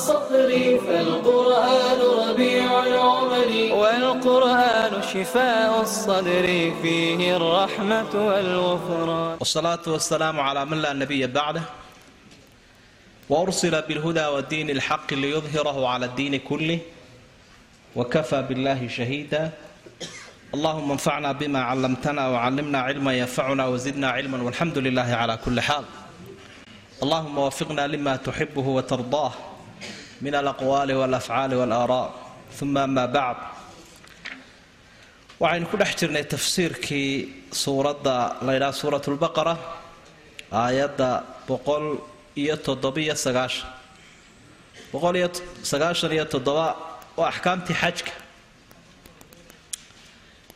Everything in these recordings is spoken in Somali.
السطر فالقرآن ربيع العمر والقرآن شفاء الصدر فيه الرحمة والغفران والصلاة والسلام على من لا نبي بعده وأرسل بالهدى والدين الحق ليظهره على الدين كله وكفى بالله شهيدا اللهم انفعنا بما علمتنا وعلمنا علما ينفعنا وزدنا علما والحمد لله على كل حال اللهم وفقنا لما تحبه وترضاه min alaqwaali walafcaali walaaraa uma amaa bacd waxaynu ku dhex jirnay tafsiirkii suuradda la laydhaha suurat lbaqara aayadda boqol iyo toddobiyo sagaashan boqol iyo sagaashan iyo toddoba waa axkaamtii xajka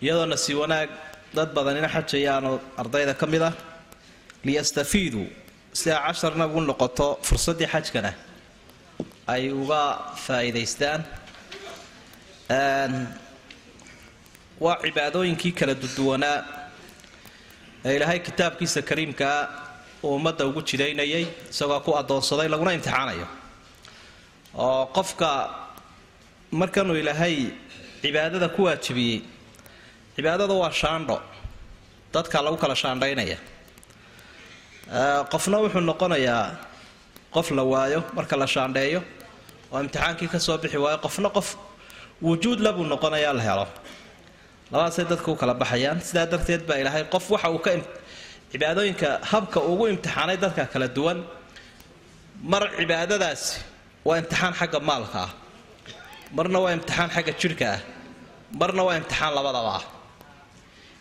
iyadoo na sii wanaag dad badan badanina xajayaanu ardayda ka mid ah liyastafiiduu si ay casharna ugu noqoto fursaddii xajkana ay uga faa'iidaystaan. Waa cibaadooyinkii kala duduwanaa ee ilaahay kitaabkiisa kariimkaa uu ummadda ugu jidaynayay isagoo ku addoonsaday laguna imtixaanayo. Oo qofka markanuu ilaahay cibaadada ku waajibiyey cibaadada waa shaandho. Dadka lagu kala shaandhaynaya. Qofna wuxuu noqonayaa qof la waayo marka la shaandheeyo oo imtixaankii ka soo bixi waayo qofna qof. Wujuud labuu noqonayaa la helo. Labadaasay dadka u kala baxayaan. Sidaa darteed baa ilaahay qof waxa uu ka cibaadooyinka habka ugu imtixaanay dadka kala duwan mar cibaadadaasi waa imtixaan xagga maalka ah. Marna waa imtixaan xagga jidhka ah. Marna waa imtixaan labadaba ah.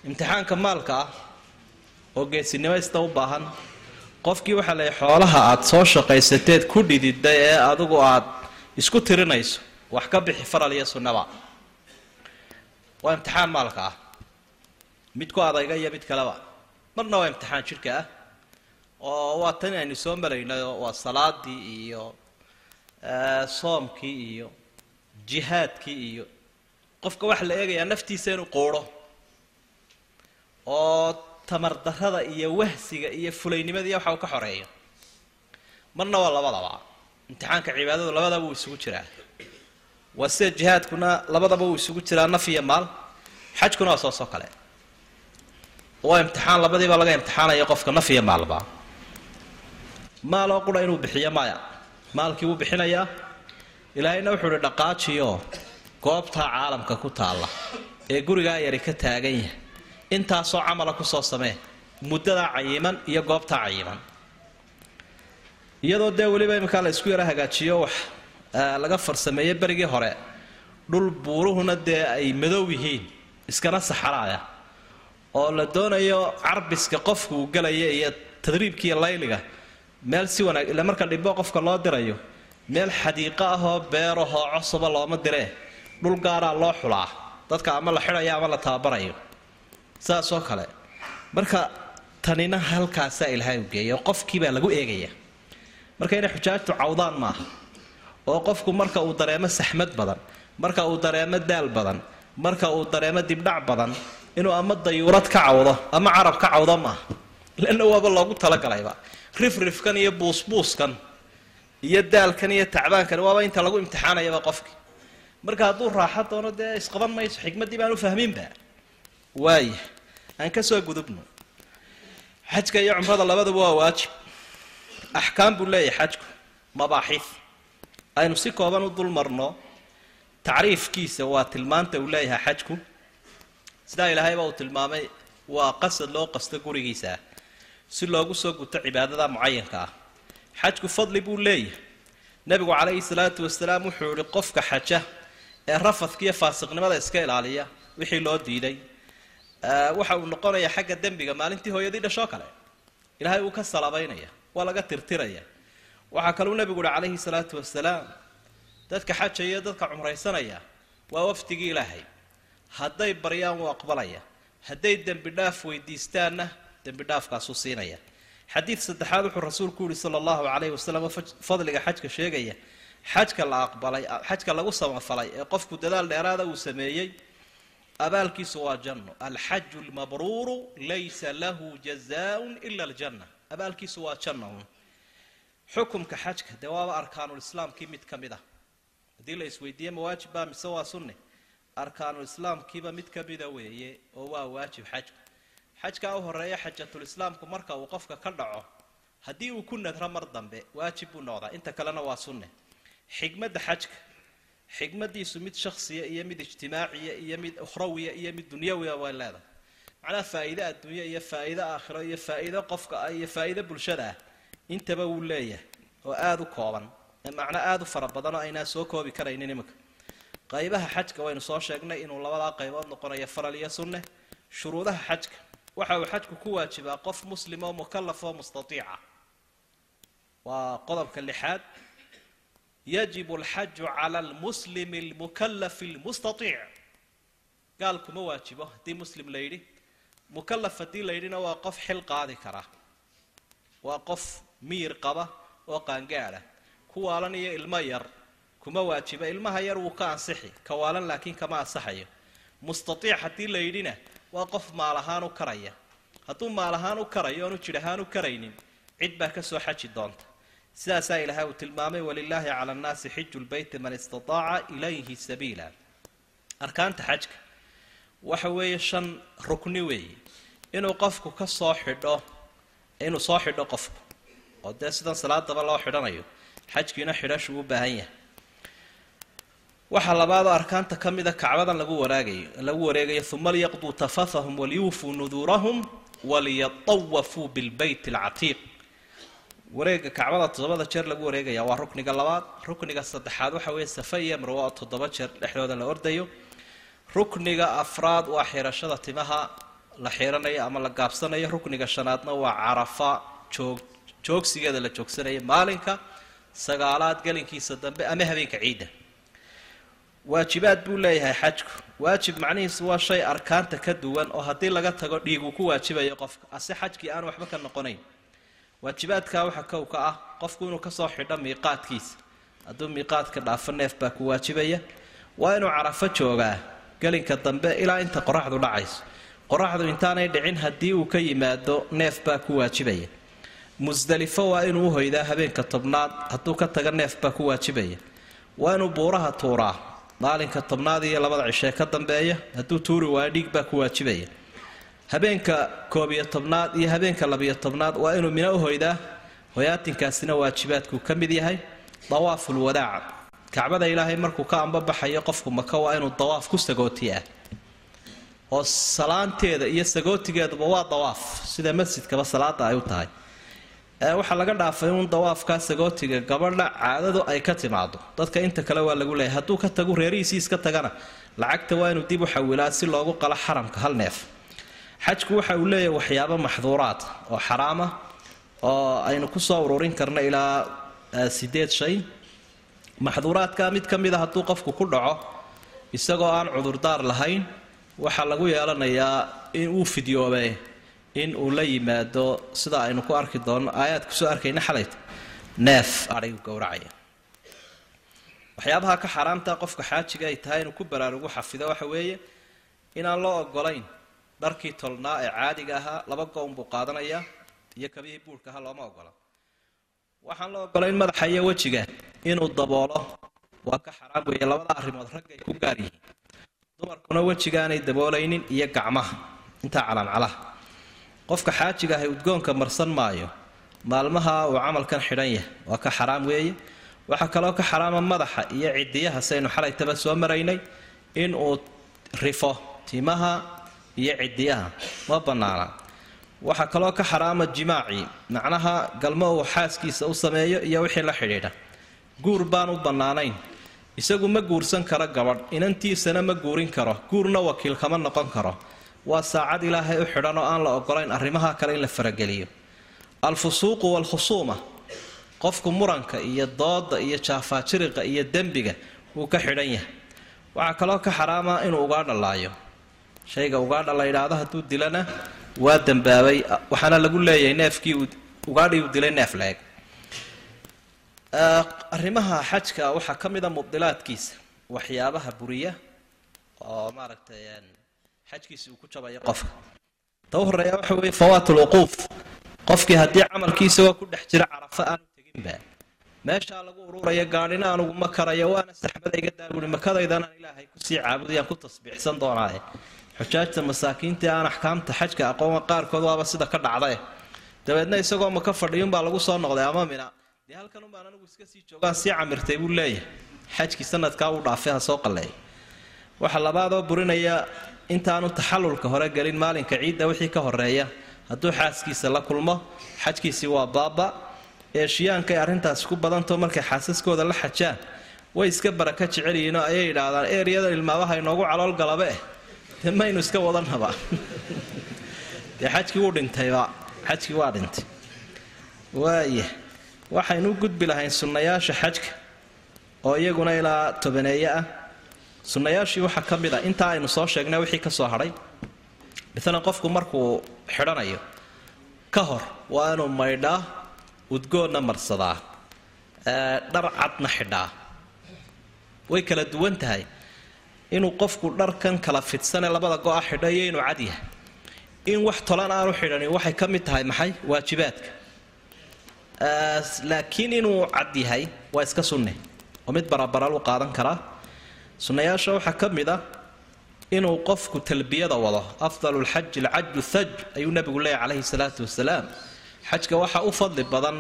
Imtixaanka maalka ah oo geesinimaysta u baahan qofkii waxaa leeyahy xoolaha aad soo shaqaysateed ku dhididday ee adigu aad isku tirinayso. Wax ka bixi faral iyo sunnaba. Waa imtixaan maalka ah. Mid ku adayga iyo mid kaleba. Marna waa imtixaan jidhka ah. Oo waa tan aynu soo malaynayo waa salaadii iyo soomkii iyo jihaadkii iyo. Qofka waxaa la eegayaa naftiisa inuu quudho oo tamardarrada iyo wahsiga iyo fulaynimadiiy waxa uu ka xoreeyo. Marna waa labadaba imtixaanka cibaadadu labadaba wuu isugu jiraa. Waa sida jihaadkuna labadaba wuu isugu jiraa naf iyo maal. Xajkuna waa soosoo kale. Waa imtixaan labadiiba laga imtixaanaya qofka naf iyo maalba maaloo qura inuu bixiyo maya. Maalkii wuu bixinayaa ilaahayna wuxuu uhi dhaqaajiyo goobtaa caalamka ku taalla ee gurigaa yari ka taagan yahay. Intaasoo camala ku soo samee. Muddadaa cayiman iyo goobtaa cayiman iyadoo dee weliba iminkaa la isku yara hagaajiyo wax laga farsameeyey berigii hore. Dhul buuruhuna dee ay madow yihiin iskana saxaraaya. Oo la doonayo carbiska qofku uu gelaya iyo tadriibkiiyo layliga meel si wanaag ila marka dhibbo qofka loo dirayo meel xadiiqo ahoo beerahoo cosoba looma diree. Dhul gaaraa loo xulaa dadka ama la xidhayo ama la tababarayo. Saasoo kale marka tanina halkaasaa ilaahay u geeya qofkiibaa lagu eegaya marka inay xujaajtu cawdaan maaha oo qofku marka uu dareemo saxmad badan marka uu dareemo daal badan marka uu dareemo dibdhac badan inuu ama dayuurad ka cawdo ama carab ka cawdo maaha lana waaba loogu talagalayba rifrifkan iyo buusbuuskan iyo daalkan iyo tacbaankan waaba inta lagu imtixaanayaba qofki. Marka hadduu raaxo doono dee isqaban mayso xikmaddii baan u fahminba waaya aan ka soo gudubno. Xajka iyo cumrada labadaba waa waajib axkaam buu leeyahay xajku. Mabaaxiif aynu si kooban u dul marno tacriifkiisa waa tilmaanta uu leeyahay xajku. Sidaa ilaahayba uu tilmaamay waa qasad loo qasto gurigiisaa si loogu soo guto cibaadada mucayanka ah. Xajku fadli buu leeyahay. Nebigu calayhi salaatu wasalaam wuxuu yihi qofka xaja ee rafadka iyo faasiqnimada iska ilaaliya wixii loo diiday waxa uu noqonayaa xagga dembiga maalintii hooyadii dhashoo kale. Ilaahay wuu ka salabaynaya waa laga tirtiraya. Waxaa kaluu nebigu uhi calayhi salaatu wasalaam dadka xajaya dadka cumraysanaya waa wafdigii ilaahay. Hadday baryaan wuu aqbalaya. Hadday dembi dhaaf weydiistaanna dembi dhaafkaasuu siinaya. Xadiid saddexaad wuxuu rasuulku yihi sala allahu calayhi wasalam fadliga xajka sheegaya xajka la aqbalay xajka lagu samafalay ee qofku dadaal dheeraada uu sameeyey abaalkiisu waa janno. Alxaju lmabruuru laysa lahu jazaaun ila aljanna abaalkiisu waa janna xukumka xajka dee waaba arkaanulislaamkii mid ka mid ah. Haddii la isweydiiye ma waajib baa mise waa sunne? Arkaanulislaamkiiba mid ka mida weeye oo waa waajib xajku xajkaa u horreeya xajatulislaamku marka uu qofka ka dhaco haddii uu ku nadro mar dambe waajib buu noqdaa. Inta kalena waa sunne. Xigmadda xajka. Xigmadiisu mid shaksiya iyo mid ijtimaaciya iyo mid ukhrawiya iyo mid dunyawiya way leedahay macnaha faa'iide adduunye iyo faa'iide aakhiro iyo faa'iide qofka ah iyo faa'iide bulshada ah intaba wuu leeyahay oo aada u kooban macno aada u fara badan oo aynaa soo koobi karaynin iminka qaybaha xajka waynu soo sheegnay inuu labadaa qaybood noqonayo faral iyo sunne shuruudaha xajka waxa uu xajku ku waajibaa qof muslim oo mukalaf oo mustatiica waa qodobka lixaad yajibu alxaju cala almuslimi almukalafi almustaiic gaal kuma waajibo haddii muslim la yidhi mukalaf haddii la yidhina waa qof xil qaadi kara. Waa qof miyir qaba oo qaangaadha. Kuwaalan iyo ilmo yar kuma waajiba. Ilmaha yar wuu ka ansixi kawaalan laakiin kama ansaxayo. Mustaiic haddii la yidhina waa qof maal ahaan u karaya. Hadduu maal ahaan u karayo oonu jir ahaan u karaynin cid baa ka soo xaji doonta. Sidaasaa ilaahay uu tilmaamay walilaahi cala annaasi xiju lbeyti man istataaca ilayhi sabiila. Arkaanta xajka. Waxa weeye shan rukni weeye inuu qofku ka soo xidho inuu soo xidho qofku. Oo dee sidan salaadaba loo xidhanayo xajkiina xidhashuu u baahan yahay. Waxaa labaadoo arkaanta ka mida kacbadan lagu waraagayo lagu wareegayo uma liyaqduu tafathahum waliyuufuu nuduurahum waliyatawafuu bilbeyt alcatiiq. Wareega kacbada toddobada jeer lagu wareegaya waa rukniga labaad rukniga saddexaad waxa weeye safa iyo marwa oo toddoba jeer dhexdooda la ordayo. Rukniga afraad waa xirashada timaha la xiranayo ama la gaabsanayo rukniga shanaadna waa carafa joog joogsigeeda la joogsanaya maalinka sagaalaad gelinkiisa dambe ama habeenka ciidda. Waajibaad buu leeyahay xajku. Waajib macnihiisu waa shay arkaanta ka duwan oo haddii laga tago dhiiguu ku waajibayo qofka. Ase xajkii aan waxba ka noqonayn. Waajibaadkaa waxa kow ah qofku inuu ka soo xidho miiqaadkiisa. Hadduu miiqaadka dhaafo neef baa ku waajibaya. Waa inuu carafo joogaa gelinka dambe ilaa inta qoraxdu dhacayso qoraxdu intaanay dhicin haddii uu ka yimaado neef baa ku waajibaya. Musdelifo waa inuu uhoydaa habeenka tobnaad hadduu ka taga neef baa ku waajibaya. Waa inuu buuraha tuuraa maalinka tobnaad iyo labada cishee ka dambeeya hadduu tuuri waayo dhiig baa ku waajibaya. Habeenka koob iyo tobnaad iyo habeenka labiyo tobnaad waa inuu mina uhoydaa hoyaatinkaasina waajibaadkuu ka mid yahay. Dawaaful wadaac. Kacbada ilaahay markuu ka ambabaxayo qofku maka waa inuu dawaaf ku sagootiyaa oo salaanteeda iyo sagootigeeduba waa dawaaf. Sida masjidkaba salaada ay u tahay. Waxaa laga dhaafay uun dawaafkaa sagootiga gabadha caadadu ay ka timaado dadka inta kale waa lagu leeyahay hadduu ka tagu reerihiisii iska tagana. Lacagta waa inuu dib u xawilaa si loogu qalo xaramka hal neef. Xajku waxa uu leeyahay waxyaabo maxduuraad oo xaraama oo aynu ku soo ururin karno ilaa sideed shay. Maxduuraadka mid ka mid a hadduu qofku ku dhaco isagoo aan cudurdaar lahayn waxaa lagu yeelanayaa in uu fidyoobe in uu la yimaado sida aynu ku arki doonno aayaad ku soo arkayna xalayta neef adhigu gowracaya. Waxyaabaha ka xaaraamta qofka xaajiga ay tahay inuu ku baraarugu xafido waxa weeye inaan loo ogolayn dharkii tolnaa ee caadiga ahaa laba gown buu qaadanayaa iyo kabihii buurhka ahaa looma ogola waxaan loo ogolayn madaxa iyo wejiga inuu daboolo. Waa ka xaraam weeye labada arrimood raggay ku gaar yihiin dumarkuna wejiga aanay daboolaynin iyo gacmaha. Intaa calancalaha qofka xaajiga ahay udgoonka marsan maayo maalmaha uu camalkan xidhan yahay waa ka xaraam weeye. Waxaa kaloo ka xaraama madaxa iyo cidiyaha saynu xalaytaba soo maraynay inuu rifo timaha iyo cidiyaha ma bannaana. Waxaa kaloo ka xaraama jimaacii macnaha galmo uu xaaskiisa u sameeyo iyo wixii la xidhiidha. Guur baan u bannaanayn isagu ma guursan karo gabadh. Inantiisana ma guurin karo. Guurna wakiil kama noqon karo. Waa saacad ilaahay u xidhan oo aan la ogolayn arrimaha kale in la farageliyo. Alfusuuqu waalkhusuuma qofku muranka iyo dooda iyo jaafaajiriqa iyo dembiga wuu ka xidhan yahay. Waxaa kaloo ka xaraama inuu ugaadha laayo. Shayga ugaadha la yidhaahdo hadduu dilana waa dembaabay waxaana lagu leeyahay neefkii ugaadhii uu dilay neef la-eg arrimaha xajka waxaa ka mida mubdilaadkiisa waxyaabaha buriya oo maaragtay xajkiisi uu ku jabaya qofka. Ta u horreeya waxa weeye fawaat lwuquuf qofkii haddii camalkii isagoo ku dhex jira carafa aanu teginba meeshaa lagu ururaya gaadhina anuguma karayo waana saxbada iga makadaydanaan ilaahay ku sii caabudayaan ku tasbiixsan doonaaye. Xujaajta masaakiintii aan axkaamta xajka aqoon qaarkood waaba sida ka dhacdae dabeedna isagoo maka fadhiyunbaa lagu soo noqday ama mina dee halkan unbaan anigu iska sii joogaan sii camirtay buu leeyahay. Xajkii sanadkaa uu dhaafay ha soo qalleey waxaa labaadoo burinaya intaanu taxallulka hore gelin maalinka ciidda wixii ka horreeya hadduu xaaskiisa la kulmo xajkiisii waa baaba. Eeshiyaankaay arrintaasi ku badantao markay xaasaskooda la xajaan. Way iska baraka jecelyihiinoo ayay yidhaahdaan eeriyada ilmaabaha inoogu caloolgalabe eh dee maynu iska wadanaba dee xajkii wuu dhintayba xajkii waa dhintay. Waaya waxaynu u gudbi lahayn sunnayaasha xajka oo iyaguna ilaa tobaneeye ah. Sunnayaashii waxaa ka mid a intaa aynu soo sheegnay wixii ka soo hadhay maalan qofku markuu xidhanayo ka hor waa inuu maydhaa udgoonna marsadaa. Dhar cadna xidhaa. Way kala duwan tahay. Inuu qofku dharkan kala fidsanee labada go-a xidho iyo inuu cad yahay. In wax tolan aanu xidhanin waxay ka mid tahay maxay? Waajibaadka laakiin inuu cad yahay waa iska sunne. Oo mid barabaral u qaadan karaa sunnayaasha waxaa ka mid ah inuu qofku talbiyada wado. Afdalu lxaji alcaju thaj ayuu nabigu leeyahy calayhi salaatu wasalaam xajka waxaa u fadli badan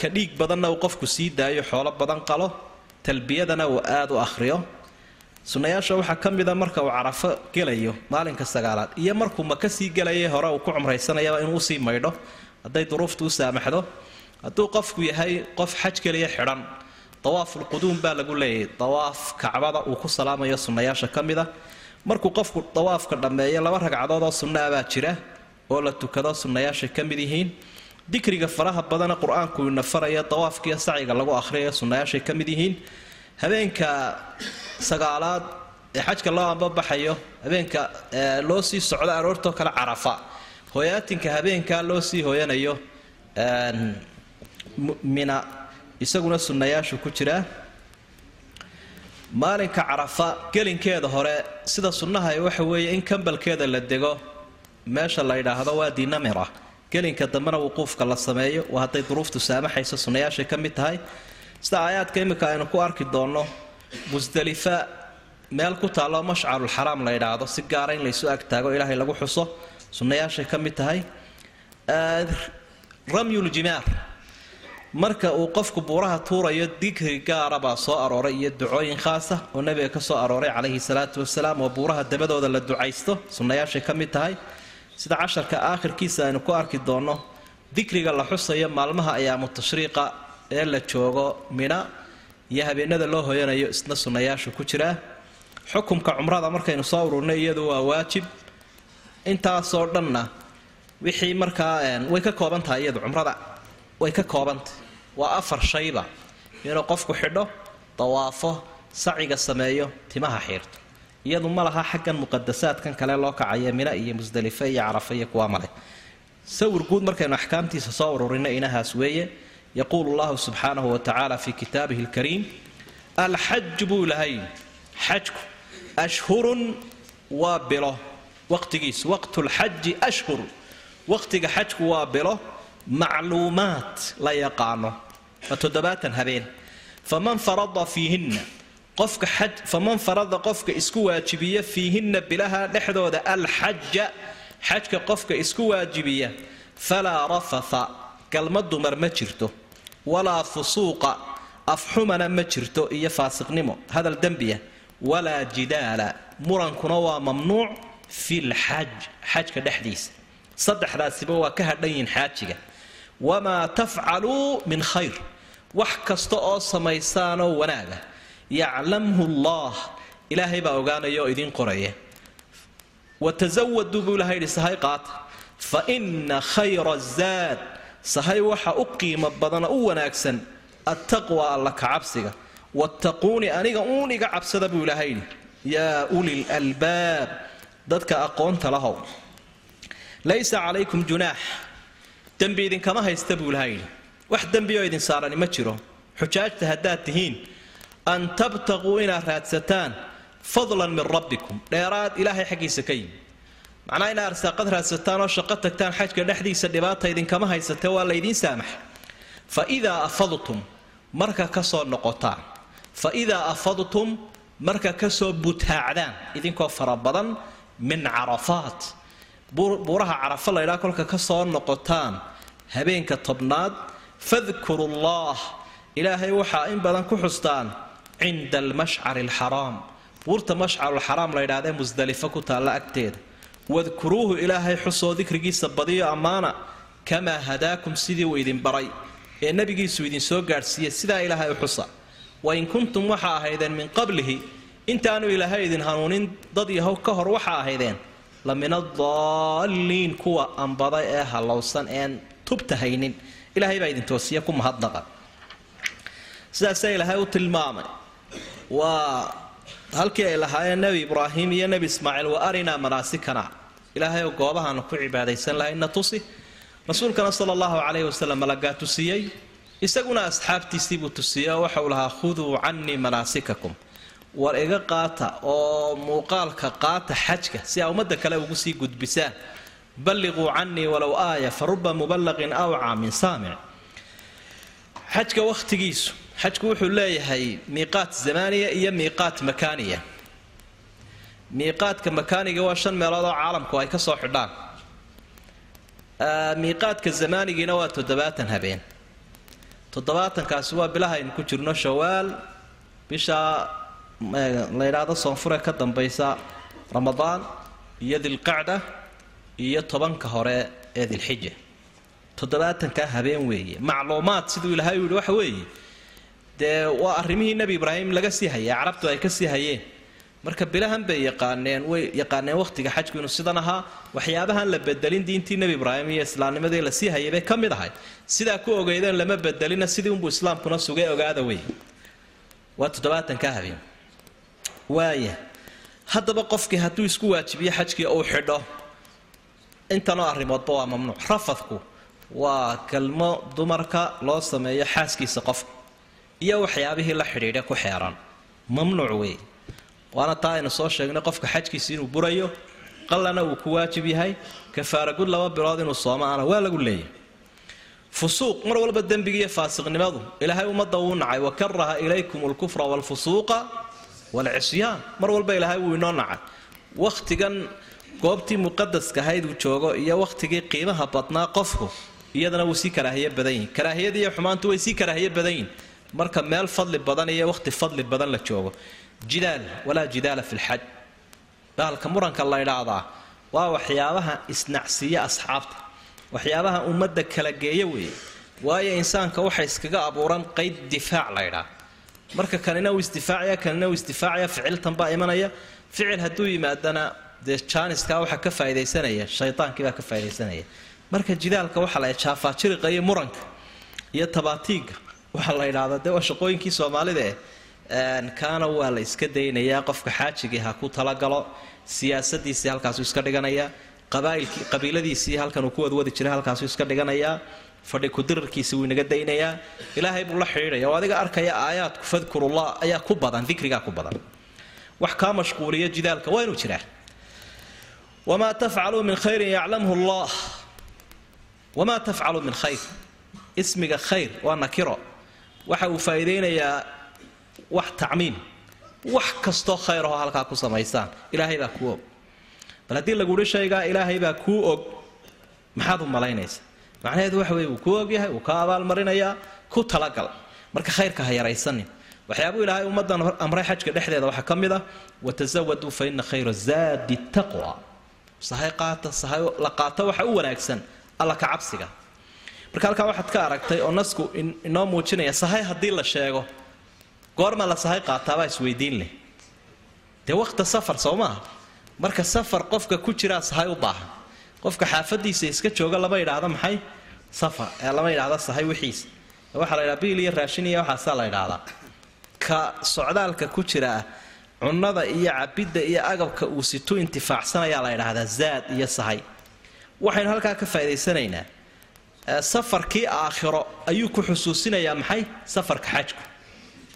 ka dhiig badanna uu qofku sii daayo xoolo badan qalo talbiyadana uu aada u akhriyo. Sunnayaasha waxaa ka mida marka uu carafo gelayo maalinka sagaalaad iyo markuu maka sii gelayay hore uu ku cumraysanayaba inuu u sii maydho hadday duruuftu u saamaxdo hadduu qofku yahay qof xaj keliya xidhan dawaafulquduum baa lagu leeyahay dawaaf kacbada uu ku salaamayo sunnayaasha ka mid a markuu qofku dawaafka dhammeeyo laba ragcadood oo sunna baa jira oo la tukado sunnayaashay ka mid yihiin. Dikriga faraha badana qur'aanku ina faraya dawaafkiiyo sacyiga lagu akhriyayo sunnayaashay ka mid yihiin. Habeenka sagaalaad ee xajka loo ambabaxayo habeenka loo sii socdo aroortoo kale carafa hoyaatinka habeenkaa loo sii hooyanayo mina isaguna sunnayaashu ku jiraa maalinka carafa gelinkeeda hore sida sunnaha waxa weeye in kambalkeeda la dego meesha la yidhaahdo waa dinamira. Gelinka dambena wuquufka la sameeyo waa hadday duruuftu saamaxayso sunnayaashay ka mid tahay. Sida aayaadka imika aynu ku arki doonno musdalifa meel ku taalloo mashcarulxaraam la yidhaahdo si gaara in laysu agtaago ilaahay lagu xuso sunnayaashay ka mid tahay ramyuljimaar marka uu qofku buuraha tuurayo dikri gaara baa soo arooray iyo ducooyin khaasa oo nabiga ka soo arooray calayhi salaatu wasalaam oo buuraha dabadooda la ducaysto sunnayaashay ka mid tahay. Sida casharka aakhirkiisa aynu ku arki doonno dikriga la xusayo maalmaha ayaamu tashriiqa ee la joogo mina iyo habeenada loo hoyanayo isna sunnayaashu ku jiraa. Xukumka cumrada markaynu soo ururnay iyadu waa waajib intaasoo dhanna wixii markaa way ka kooban tahay iyadu cumrada. Way ka koobantah waa afar shayba. Inuu qofku xidho dawaafo saciga sameeyo timaha xiirto. Iyadu ma laha xaggan muqadasaadkan kale loo kacaya mina iyo musdalife iyo carafa iyo kuwaa male sawir guud markaynu axkaamtiisa soo ururinno inahaas weeye yaquulu llahu subxaanahu wa tacaala fi kitaabihi alkariim alxaju buu ilahay xajku ashhurun waa bilo waqtigiisu waqtu lxaji ashhur. Waqtiga xajku waa bilo macluumaat la yaqaano. Toddobaatan habeen. Faman farada fiihinna qofka xaj faman farada qofka isku waajibiya fiihinna bilaha dhexdooda alxaja xajka qofka isku waajibiya falaa rafatha galma dumar ma jirto. Walaa fusuuqa afxumana ma jirto iyo faasiqnimo. Hadal dembiya walaa jidaala murankuna waa mamnuuc fi lxaj xajka dhexdiisa saddexdaasiba waa ka hadhan yihiin xaajiga wamaa tafcaluu min khayr wax kasta oo samaysaanoo wanaaga yaclamhu allah ilaahay baa ogaanaya oo idiin qoraya watasawaduu buu ilahay yidhi sahay qaata fa inna khayra zaad sahay waxa u qiimo badana u wanaagsan attaqwa alla kacabsiga wattaquuni aniga uun iga cabsada buu ilaahay yidhi yaa ulil albaab dadka aqoonta lahow laysa calaykum junaax. Dembi idinkama haysta buu ilahay yidhi wax dembi oo idin saarani ma jiro. Xujaajta haddaad tihiin an tabtaquu inaad raadsataan fadlan min rabbikum. Dheeraad ilaahay xaggiisa ka yimi macnaa inaad arsaaqad raadsataan oo shaqo tagtaan xajka dhexdiisa dhibaata idinkama haysatee waa laydiin saamaxa fa idaa afadtum marka ka soo noqotaan. Fa idaa afadtum marka ka soo butaacdaan. Idinkoo fara badan min carafaat buuraha carafa laydhaa kolka ka soo noqotaan habeenka tobnaad fadkuru llah ilaahay waxaa in badan ku xustaan cinda almashcari alxaraam buurta mashcarulxaraam laydhahdee musdalifo ku taalla agteeda. Wadkuruuhu ilaahay xusoo dikrigiisa badiyo ammaana kamaa hadaakum sidii uu idin baray ee nebigiisu idin soo gaadhsiiyey sidaa ilaahay u xusa. Wain kuntum waxa ahaydeen min qablihi intaanu ilaahay idin hanuunin dad yahow ka hor waxa ahaydeen la min adaalliin kuwa ambada ee hallowsan een tubta haynin. Ilaahay baa idin toosiya ku mahadnaqa. Sidaasaa ilaahay u tilmaamay. Waa halkii ay lahaayeen nebi ibraahim iyo nebi ismaaciil wa arinaa manaasikana. Ilaahay oo goobahaanu ku cibaadaysan lahayna tusi. Rasuulkana sala allahu calayhi wasalam malagaa tusiyey isaguna asxaabtiisii buu tusiyey oo waxau lahaa khuduu cannii manaasikakum war iga qaata oo muuqaalka qaata xajka si aa ummadda kale ugu sii gudbisaan. Balliquu cannii walow aaya fa ruba awcaa min saamic. Xajka wakhtigiisu xajku wuxuu leeyahay miiqaat zamaaniya iyo miiqaat makaaniya. Miiqaadka makaaniga waa shan meelood oo caalamku ay ka soo xidhaan. Miiqaadka zamaanigiina waa toddobaatan habeen. Toddobaatankaasi waa bilaha aynu ku jirno shawaal bisha la yidhaahdo soonfure ka dambaysa ramadaan iyo dilqacda iyo tobanka hore ee dilxija toddobaatankaa habeen weeye. Macluumaad siduu ilaahay u yidhi waxa weeye dee waa arrimihii nebi ibraahim laga sii hayay carabtu ay ka sii hayeen. Marka bilahan bay yaqaaneen way yaqaaneen wakhtiga xajku inuu sidan ahaa waxyaabahan la bedelin diintii nebi ibraahim iyo islaamnimadii la sii hayay bay ka mid ahay sidaa ku ogeydeen lama bedelina sidii unbuu islaamkuna sugay ogaada wey waa toddobaatankaa habeen waaya haddaba qofkii hadduu isku waajibiyo xajkii uu xidho intanoo arrimoodba waa mamnuuc. Rafadku waa galmo dumarka loo sameeyo xaaskiisa qofka iyo waxyaabihii la xidhiidha ku xeeran. Mamnuuc weeye. Waana taa aynu soo sheegnay qofka xajkiisa inuu burayo qallana uu ku waajib yahay kafaaragud laba bilood inuu soomaana waa lagu leeyahay. Fusuuq mar walba dembigiiyo faasiqnimadu ilaahay ummadda wuu nacay wa karaha ilaykum alkufra waalfusuuqa waalcisyaan mar walba ilaahay wuu inoo nacay. Wakhtigan goobtii muqadaska ahayd uu joogo iyo wakhtigii qiimaha badnaa qofku iyadana wuu sii karaahiye badan yihiin karaahiyadii iyo xumaantu way sii karaahiye badan yihiin marka meel fadli badan iyo wakhti fadli badan la joogo. Jidaal walaa jidaala fi lxaj bahalka muranka la ydhaahdaa waa waxyaabaha isnacsiiya asxaabta. Waxyaabaha ummadda kala geeya weeye. Waayo insaanka waxa iskaga abuuran qayd difaac la ydhaa marka kanina uu isdifaacaya kanina uu isdifaacaya ficiltan baa imanaya. Ficil hadduu yimaadana dee jaaniskaa waxaa ka faa'idaysanaya shaytaankii baa ka faa'idaysanaya. Marka jidaalka waxaa la jaafaajiriqa muranka iyo tabaatiigga waxaa la yidhahdaa dee waa shaqooyinkii soomaalida eh. Kaana waa la iska daynayaa qofka xaajigii ha ku talagalo siyaasadiisii halkaasuu iska dhiganayaa qabaailkii qabiiladiisii halkan uu ku wadwadi jiray halkaasuu iska dhiganayaa fadhi kudirarkiisi wuu inaga daynayaa. Ilaahay buu la xidhiidhaya oo adiga arkaya aayaadku fadkurullah ayaa ku badan dikrigaa ku badan. Wax kaa mashquuliya jidaalka waa inuu jiraa wamaa tafcaluu min khayrin yaclamhu allah. Wamaa tafcaluu min khayr. Ismiga khayr waa nakiro. Waxa uu faa'iidaynayaa wax tacmiim. Wax kastoo khayr ahoo halkaa ku samaysaan. Ilaahay baa kuu og. Bal haddii laguhi shaygaa ilaahay baa kuu og. Maxaad u malaynaysa macnaheedu waxa weye wuu kuu ogyahay wuu ka abaalmarinayaa ku talagal marka khayrka ha yaraysanin waxyaabuu ilaahay ummaddan amray xajka dhexdeeda waxaa ka mid ah watasawaduu fa khayra zaadi taqwa. Sahay qaata sahay la qaato waxa u wanaagsan alla ka cabsiga. Marka halkaa waxaad ka aragtay oo nasku inoo muujinaya sahay haddii la sheego goorma la sahay qaataabaa isweydiin leh. Dee waqta safar soo maaha? Marka safar qofka ku jiraa sahay u baahan qofka xaafadiisa iska jooga lama yidhaahdo maxay? Safar ee lama yidhaahdo sahay wixiisa waxaa la yidhaha biil iyo raashin iyo waxaasaa la yidhaahdaa. Ka socdaalka ku jiraa cunnada iyo cabidda iyo agabka uu situ intifaacsanayaa la yidhaahdaa zaad iyo sahay. Waxaynu halkaa ka faa'idaysanaynaa. Safarkii aakhiro ayuu ku xusuusinayaa maxay? Safarka xajku.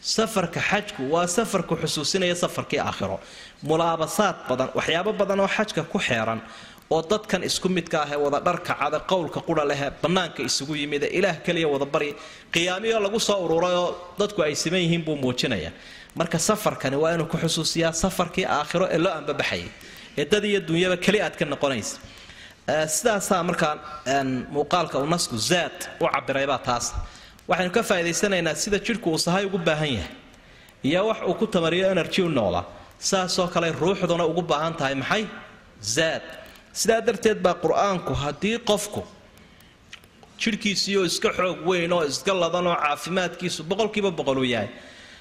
Safarka xajku waa safarku xusuusinaya safarkii aakhiro. Mulaabasaad badan waxyaabo badan oo xajka ku xeeran oo dadkan isku midka ah ee wada dharka cada qowlka qura lehe bannaanka isugu yimid ilaah keliya wada qiyaamiyo lagu soo ururay oo dadku ay siman yihiin buu muujinaya. Marka safarkani waa inuu ku xusuusiyaa safarkii aakhiro ee loo ambabaxayay ee dad iyo dunyaba keli aad ka noqonaysa. Sidaasaa markaa muuqaalka uu nasku zaad u cabiraybaa taas. Waxaynu ka faa'idaysanaynaa sida jidhku uu sahay ugu baahan yahay iyo wax uu ku tamariyo energy u noqda saasoo kale ruuxduna ugu baahan tahay maxay? Zaad sidaa darteed baa qur'aanku haddii qofku jidhkiisiioo iska xoog weyn oo iska ladan caafimaadkiisu boqolkiiba boqol uu yahay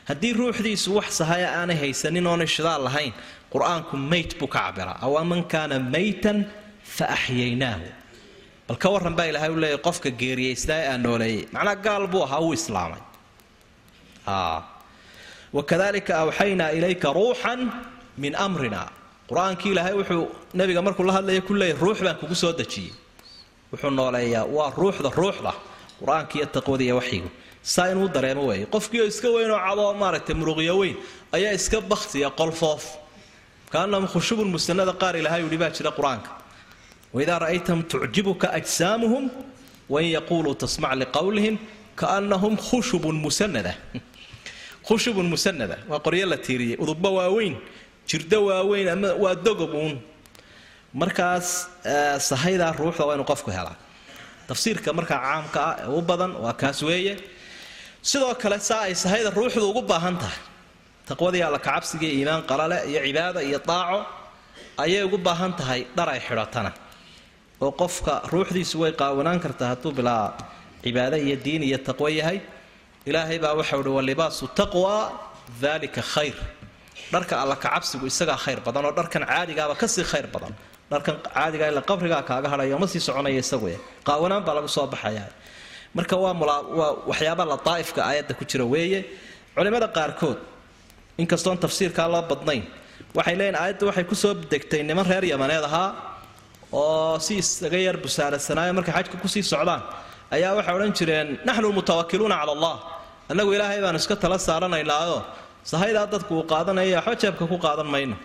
haddii ruuxdiisu wax sahaya aanay haysanin oonay shidaal lahayn qur'aanku mayt buu ka cabiraa awaman kaana maytan fa axyaynaahu. Bal ka warran baa ilahay u leeyahy qofka geeriyaystaa ee aan nooleeyey macnaa gaal buu ahaa uu islaamay. Wakadalika awxaynaa ilayka ruuxan min amrina qur'aankii ilaahay wuxuu nabiga markuu la hadlaya ku leeyahy ruux baan kugu soo dejiyey. Wuxuu nooleeyaa waa ruuxda ruuxda qur'aanka iyo iyo waxyigu. Saa inuu dareemo weeye. Qofkiioo iska weyn oo cadoo maaragtay muruqyo weyn ayaa iska baktiya qolfoof. Kaanahum khushubun musanada qaar ilahay yidhi baa jira qur'aanka. Waidaa ra'aytahum tucjibuka ajsaamuhum wain yaquuluu tasmac liqowlihim kaanahum khushubun musanada khushubun musanada waa qoryo la tiiriyey udubba waaweyn jirdo waaweyn ama waa dogob uun. Markaas sahaydaa ruuxda waa inuu qofku helaa. Tafsiirka markaa caamka ah ee u badan waa kaas weeye. Sidoo kale saa ay sahayda ruuxdu ugu baahan tahay. Taqwadii alla kacabsiga iimaan qalale iyo cibaada iyo daaco ayay ugu baahan tahay dhar ay xidhatana. Oo qofka ruuxdiisu way qaawanaan kartaa hadduu bilaa cibaado iyo diin iyo taqwo yahay. Ilaahay baa waxau uhi walibaasu taqwa dalika khayr dharka alla kacabsigu isagaa khayr badan oo dharkan caadigaaba ka sii khayr badan. Dharkan caadiga ila qabrigaa kaaga hadhaya ma soconaya isagu qaawanaan baa lagu soo baxaya. Marka waa waxyaaba lataaifka aayadda ku jira weeye. Culimada qaarkood inkastoon tafsiirkaa loo badnayn waxay leeyihiin aayadda waxay ku soo degtay niman reer yamaneed ahaa oo si isaga yar busaarasanaayo markay xajka ku sii socdaan. Ayaa waxay odhan jireen naxnu lmutawakiluuna cala allah. Annagu ilaahay baanu iska tala saaranaynaayo sahaydaa dadku uu qaadanaya jeebka ku qaadan mayno.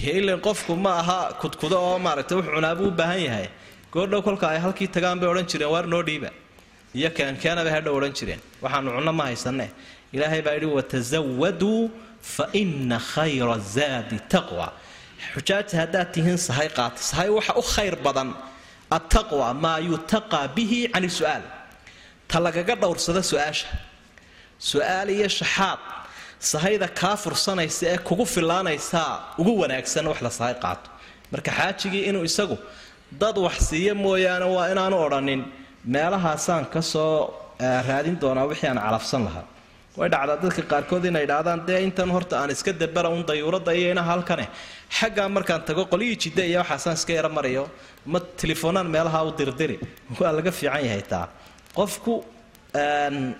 Ilan qofku ma aha kudkudo oo maaragtay wuxuu cunaabuu u baahan yahay. Goordhow kolka ay halkii tagaan bay odhan jireen waar noo dhiiba? Iyo keenkeenaba hadhow odhan jireen. Waxaanu cunno ma haysanne. Ilaahay baa yidhi watasawaduu fa ina khayra zaadi taqwa. Xujaajta haddaad tihiin sahay qaata. Sahay waxa u khayr badan. Attaqwa maa yutaqaa bihi can su'aal. Ta lagaga dhowrsada su'aasha. Su'aal iyo shaxaad sahayda kaa fursanaysa ee kugu filaanaysaa ugu wanaagsan wax la sahay qaato. Marka xaajigii inuu isagu dad wax siiyo mooyaane waa inaanu odhanin meelahaasaan ka soo raadin doonaa wixii aan calafsan lahaa. Way dhacdaa dadka qaarkood inay idhaahdaan dee intan horta aan iska dabara un dayuuradda iyo halkane. Xaggaa markaan tago qolyihii jidda iyo waxaasaan iska yara marayo ma telefoonaan meelaha u dirdiri. Waa laga fiican yahay taa. Qofku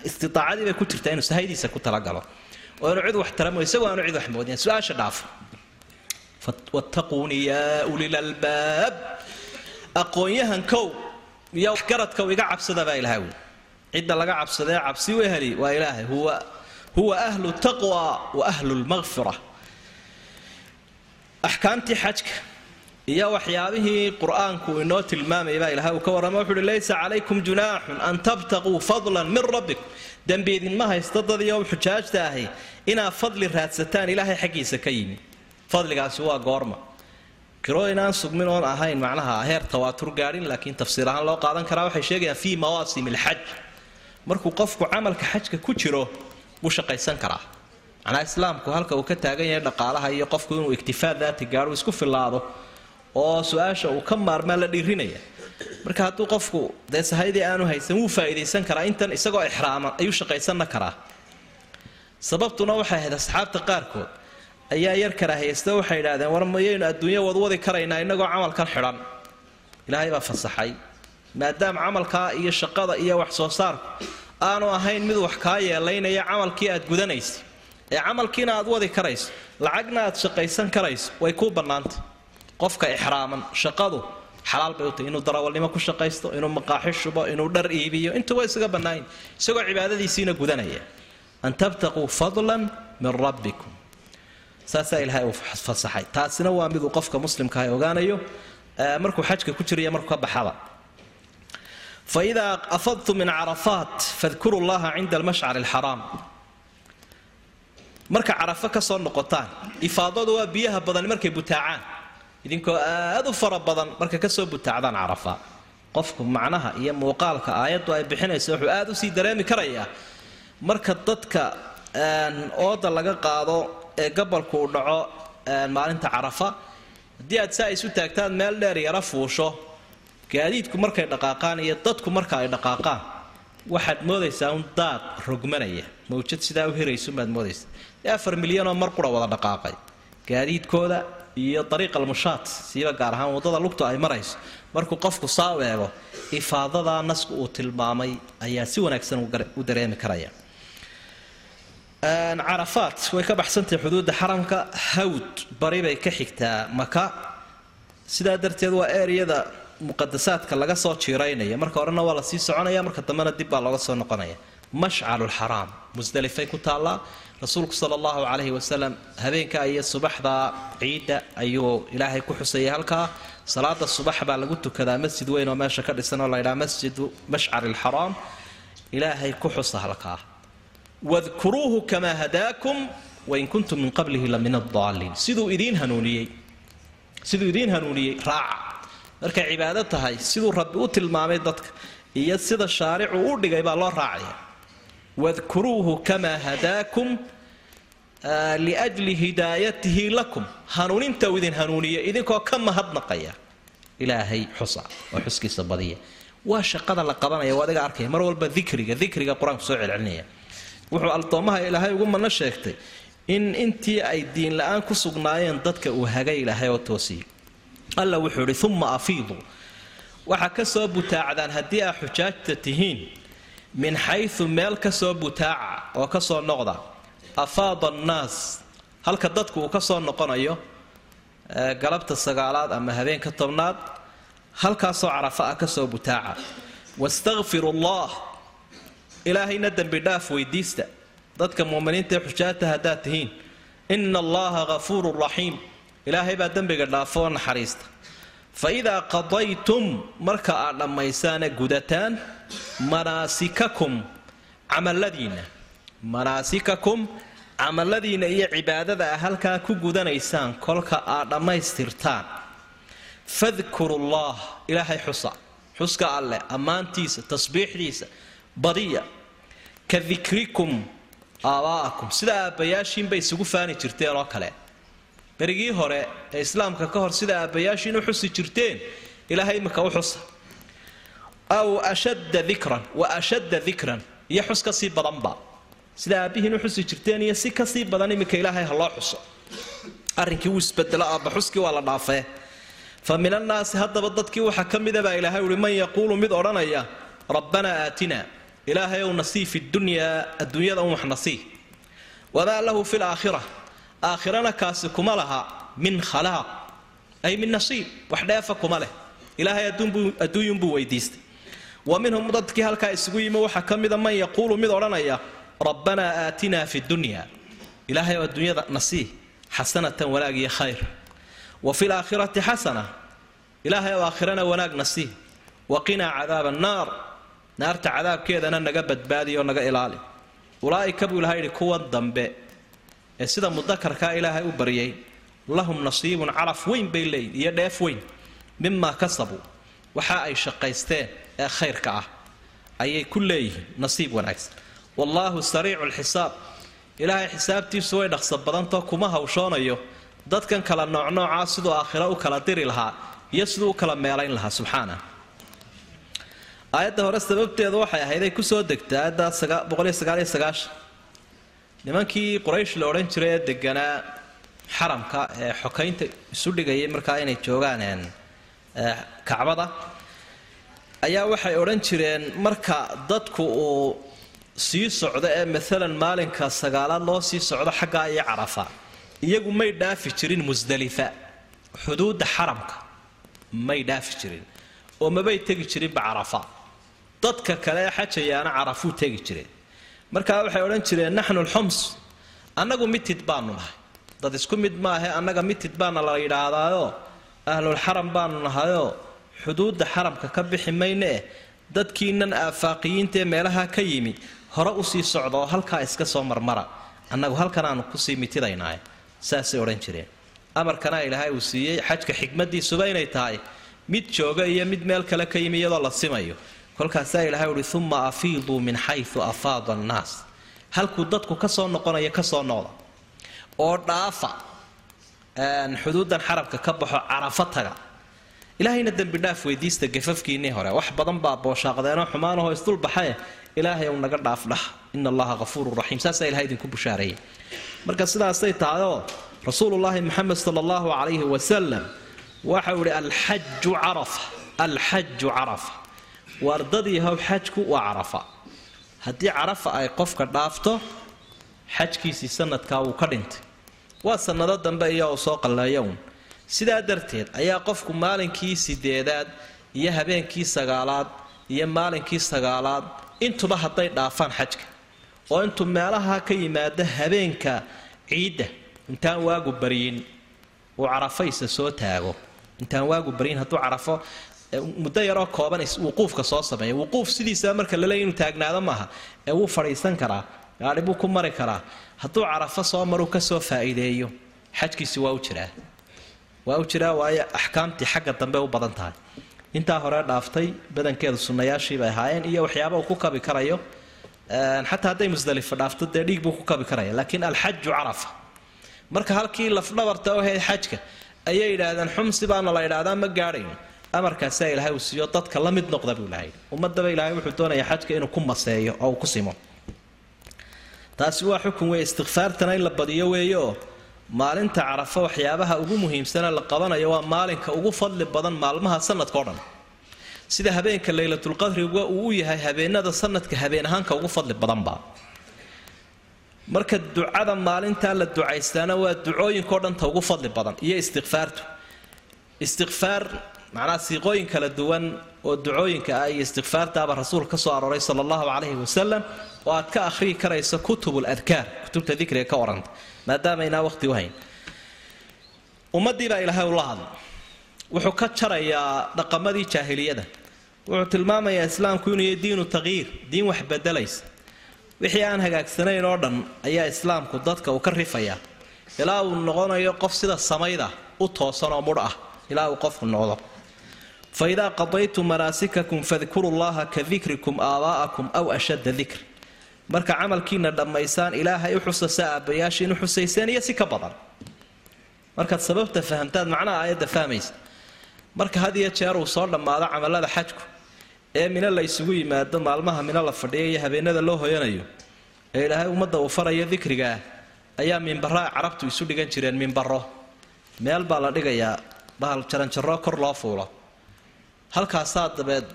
istiaacadii bay ku jirtaa inuu sahaydiisa ku talagalo inuu cid wax taramo isagoo aanu cid wax moodin su'aasha dhaafo wattaquuni yaa ulil albaab aqoon-yahankow iyo garadkow iga cabsada baa ilahay wi cidda laga cabsadee cabsi u heli waa ilaahay huwa ahlu taqwa wa ahlu lmaqfira axkaamtii xajka iyo waxyaabihii qur'aanku inoo tilmaamayay baa ilahay uu ka warrama wuxu uhi laysa calaykum junaaxun an tabtaquu fadlan min rabbikum dembi idinma haysta dad iyo xujaajta ahi inaad fadli raadsataan ilaahay xaggiisa ka yimi. Fadligaasi waa goorma. Kirooyin aan sugmin oon ahayn macnaha heer tawaatur gaadhin laakiin tafsiir ahaan loo qaadan karaa waxay sheegayaan fii mawaasim alxaj markuu qofku camalka xajka ku jiro wuu shaqaysan karaa. Macnaha islaamku halka uu ka taagan yahay dhaqaalaha iyo qofku inuu iktifaa daati gaadho isku filaado oo su'aasha uu ka maarmaa la dhiirinaya marka hadduu qofku dee sahaydii aanu haysan wuu faa'iidaysan karaa. Intan isagoo ixraaman ayuu shaqaysanna karaa. Sababtuna waxay ahayd asxaabta qaarkood ayaa yar karaahaysta waxay idhahdeen war mayaynu adduunya wadwadi karaynaa innagoo camalkan xidhan. Ilaahay baa fasaxay. Maadaama camalkaa iyo shaqada iyo wax soo saarku aanu ahayn mid wax kaa yeelaynaya camalkii aad gudanaysa ee camalkiina aad wadi karayso lacagna aad shaqaysan karayso way kuu bannaantay. Qofka ixraaman shaqadu xalaal bay u tahay inuu darawalnimo ku shaqaysto inuu maqaaxi shubo inuu dhar iibiyo intuba isaga bannaayn isagoo cibaadadiisiina gudanaya. An tabtaquu fadlan min rabbikum. Saasaa ilaahay uu fasaxay. Taasina waa miduu qofka muslimkaah ogaanayo markuu xajka ku jiraiyo markuu ka baxaba. Faidaa afadtum min carafaat fadkuru llaha cinda almashcari alxaraam. Marka carafo ka soo noqotaan ifaadadu waa biyaha badan markay butaacaan idinkoo aad u fara badan marka ka soo butaacdaan carafa. Qofku macnaha iyo muuqaalka aayaddu ay bixinaysa wuxuu aad u sii dareemi karayaa marka dadka ooda laga qaado ee gabalku uu dhaco maalinta carafa haddii aad saa isu taagtaan meel dheer yara fuusho. Gaadiidku markay dhaqaaqaan iyo dadku marka ay dhaqaaqaan waxaad moodaysaa un daad rogmanaya. Mawjad sidaa u hiraysumaad moodaysa. Dee afar milyanoo mar qura wada dhaqaaqay. Gaadiidkooda iyo dariiq almushaat siiba gaar ahaan waddada lugtu ay marayso. Markuu qofku saa u eego ifaadadaa nasku uu tilmaamay ayaa si wanaagsan u dareemi karaya. Carafaat way ka baxsantahay xuduudda xaramka. Hawd bari bay ka xigtaa maka. Sidaa darteed waa ereyada muqadasaadka laga soo jiiraynaya. Marka horena waa la sii soconaya marka dambena dib baa looga soo noqonaya. Mashcalulxaraam musdelifay ku taallaa rasuulku sala allahu calayhi wasalam habeenka iyo subaxda ciidda ayuu ilaahay ku xusayay. Halkaa salaada subax baa lagu tukadaa masjid weyn oo meesha ka dhisan oo laydhaha masjidu mashcari alxaraam ilaahay ku xusa halkaa. Wadkuruuhu kamaa hadaakum wain kuntum min qablihi la min addaaliin siduu idiin hanuuniyey siduu idiin hanuuniyey raaca markay cibaado tahay siduu rabbi u tilmaamay dadka iyo sida shaaricu u dhigay baa loo raacaya wadkuruuhu kamaa hadaakum liajli hidaayatihi lakum hanuuninta uu idin hanuuniya idinkoo ka mahadnaqaya ilaahay xusa oo xuskiisa badiya waa shaqada la qabanaya oo adiga arkaya mar walba dikriga dikriga qur'aanku soo celcelinaya wuxuu addoomaha ilaahay ugu manno sheegtay in intii ay diin la'aan ku sugnaayeen dadka uu hagay ilaahay oo toosiyey alla wuxuu idhi uma afiiduu waxaa ka soo butaacdaan haddii aa xujaajta tihiin min xayu meel ka soo butaaca oo ka soo noqda afaada annaas halka dadku uu ka soo noqonayo galabta sagaalaad ama habeenka tobnaad halkaasoo carafa ah ka soo butaaca. Wastakfiru allah ilaahayna dembi dhaaf weydiista. Dadka muuminiinta ee xujaata haddaad tihiin ina allaha hafuurun raxiim ilaahay baa dembiga dhaafo naxariista. Fa idaa qadaytum marka aad dhammaysaana gudataan manaasikakum camaladiinna manaasikakum camaladiinna iyo cibaadada a halkaa ku gudanaysaan kolka aad dhammaystirtaan. Fadkuru llah ilaahay xusa xuska alleh ammaantiisa tasbiixdiisa badiya. Ka dikrikum aabaa'akum sida aabbayaashiinbay isugu faani jirteen oo kale. Berigii hore ee islaamka ka hor sida aabbayaashiin u xusi jirteen ilaahay imika u xusa aw ashadda dikran wa ashadda dikran iyo xus ka sii badanba sida aabbihiin u xusi jirteen iyo si ka sii badan iminka ilaahay ha loo xuso. Arrinkii wuu isbedelo aabba xuskii waa la dhaafee. Fa min annaasi haddaba dadkii waxaa ka mida baa ilaahay uhi man yaquulu mid odhanaya rabbanaa aatina ilaahay ow nasii fi dunyaa adduunyada un wax nasii wamaa lahu fi laakhira aakhirana kaasi kuma laha min khalaaq ay min nasiib wax dheefa kuma leh. Ilaahay adduunyunbuu weydiistay wa minhum dadkii halkaa isugu yimi waxaa ka mida man yaquulu mid odhanaya rabbanaa aatinaa fi dunya. Ilaahay oo adduunyada nasii xasanatan wanaag iyo khayr. Wa fi laakhirati xasana ilaahay oo aakhirana wanaag nasii waqinaa cadaaba annaar naarta cadaabkeedana naga badbaadiy oo naga ilaali. Ulaa'ika buu ilahay yidhi kuwan dambe ee sida mudakarkaa ilaahay u baryay lahum nasiibun calaf weyn bay leeyihiin iyo dheef weyn mimaa kasabuu waxa ay shaqaysteen ee khayrka ah ayay ku leeyihiin nasiib wanaagsan. Wallaahu sariicu lxisaab ilaahay xisaabtiisu way dhaqso badantao kuma hawshoonayo dadkan kala noocnoocaa siduu aakhiro u kala diri lahaa iyo siduu u kala meelayn lahaa subxaana. Aayadda hore sababteedu waxay ahayd ay ku soo degta aayadda nimankii quraysh la odhan jiray ee deganaa xaramka ee xokaynta isu dhigayay markaa inay joogaan kacbada ayaa waxay odhan jireen marka dadku uu sii socdo ee maalan maalinka sagaalaad loo sii socdo xaggaa iyo carafa iyagu may dhaafi jirin musdalifa xuduudda xaramka may dhaafi jirin oo mabay tegi jirinba carafa. Dadka kale ee xajayaana carafuu tegi jireen. Markaa waxay odhan jireen naxnu lxums annagu mitid baanu nahay. Dad isku mid maahe annaga mitid baana la yidhaahdaayo ahlulxaram baanu nahayoo xuduudda xaramka ka bixi mayne eh dadkiinan aafaaqiyiintaee meelaha ka yimi hore u sii socda oo halkaa iska soo marmara. Annagu halkanaanu ku sii mitidaynaaye saasay odhan jireen. Amarkana ilaahay uu siiyey xajka xikmadiisuba inay tahay mid jooga iyo mid meel kale ka yimi iyadoo la simayo. Kolkaasaa ilahay uhi uma afiiduu min xayu afaada annaas. Halkuu dadku ka soo noqonaya ka soo noqda oo dhaafa xuduudan xarabka ka baxo carafo taga ilaahayna dembi dhaaf weydiista gafafkiinnii hore. Wax badan baa booshaaqdeenoo xumaanahoo isdulbaxae ilaahay ou naga dhaafdhah ina allaha hafuurun raxiim saasaa ilahay idinku bushaareeyay marka sidaasay tahayoo rasuulullaahi moxamed sala allahu calayhi wasalam waxau ihi alxaju carafa alxaju carafa. Waardadii how xajku waa carafa. Haddii carafa ay qofka dhaafto xajkiisii sanadkaa wuu ka dhintay. Waa sannado dambe uu soo qalleeyo uun sidaa darteed ayaa qofku maalinkii sideedaad iyo habeenkii sagaalaad iyo maalinkii sagaalaad intuba hadday dhaafaan xajka. Oo intuu meelaha ka yimaado habeenka ciidda. Intaan waagu baryin uu carafaysa soo taago. Intaan waagu baryin hadduu carafo muddo yaroo kooban wuquufka soo sameeya. Wuquuf sidiisaba marka laleey inuu taagnaado maaha ee wuu fadhiisan karaa gaadhi buu ku mari karaa. Hadduu carafo soo maruu ka soo faa'iideeyo xajkiisi waa u jiraa waa u jiraa waayo axkaamtii xagga dambe u badan tahay. Intaa hore dhaaftay badankeedu sunnayaashiibay ahaayeen iyo waxyaaba uu ku kabi karayo. Xataa hadday musdalifa dhaafto dee dhiig buu ku kabi karaya laakiin alxaju carafa. Marka halkii lafdhabarta ahayd xajka ayay yidhaahdeen xumsi baana la yidhahdaa ma gaadhayno amarkaasaa ilaahay uu siiyo dadka la mid noqda buu ilahay ummadaba ilaahay wuxuu doonayaa xajka inuu ku maseeyo oo uu ku simo. Taasi waa xukun weeye istikfaartana in la badiyo weeyeoo maalinta carafa waxyaabaha ugu muhiimsana la qabanayo waa maalinka ugu fadli badan maalmaha sanadka o dhan. Sida habeenka laylatulqadriga uu u yahay habeenada sanadka habeen ahaanka ugu fadli badanba. Marka ducada maalintaa la ducaystaana waa ducooyinkao dhanta ugu fadli badan iyo istikfaartu istikfaar macnaha siiqooyin kala duwan oo ducooyinka ah iyo istikfaartaaba rasuul ka soo arooray sala allahu calayhi wasalam oo aad ka akhriyi karayso kutubul adkaar kutubta dikriga ka waranta maadaama inaa waqti u hayn. Ummaddii baa ilaahay ula hadlay wuxuu ka jarayaa dhaqamadii jaahiliyada. Wuxuu tilmaamayaa islaamku inuu diinu taqyiir diin wax bedelaysa wixii aan hagaagsanayn oo dhan ayaa islaamku dadka uu ka rifayaa. Ilaa uu noqonayo qof sida samayda u toosan oo mudh ah. Ilaa uu qofku noqdo. Fa idaa qadaytum manaasikakum fadkuru llaha ka dikrikum aabaa'akum aw ashadda dikr marka camalkiina dhammaysaan ilaahay u xusasa aabbayaashiin xusayseen iyo si ka badan. Markaad sababta fahamtaad macnaha aayadda fahmaysa. Marka had iyo jeer uu soo dhammaado camalada xajku ee mino la ysugu yimaado maalmaha mino la fadhiya iyo habeenada loo hoyanayo ee ilaahay ummadda uu farayo dikrigaa ayaa mimbaraa carabtu isu dhigan jireen mimbaro meel baa la dhigayaa bahal jaranjaro kor loo fuulo. Halkaasaa dabeed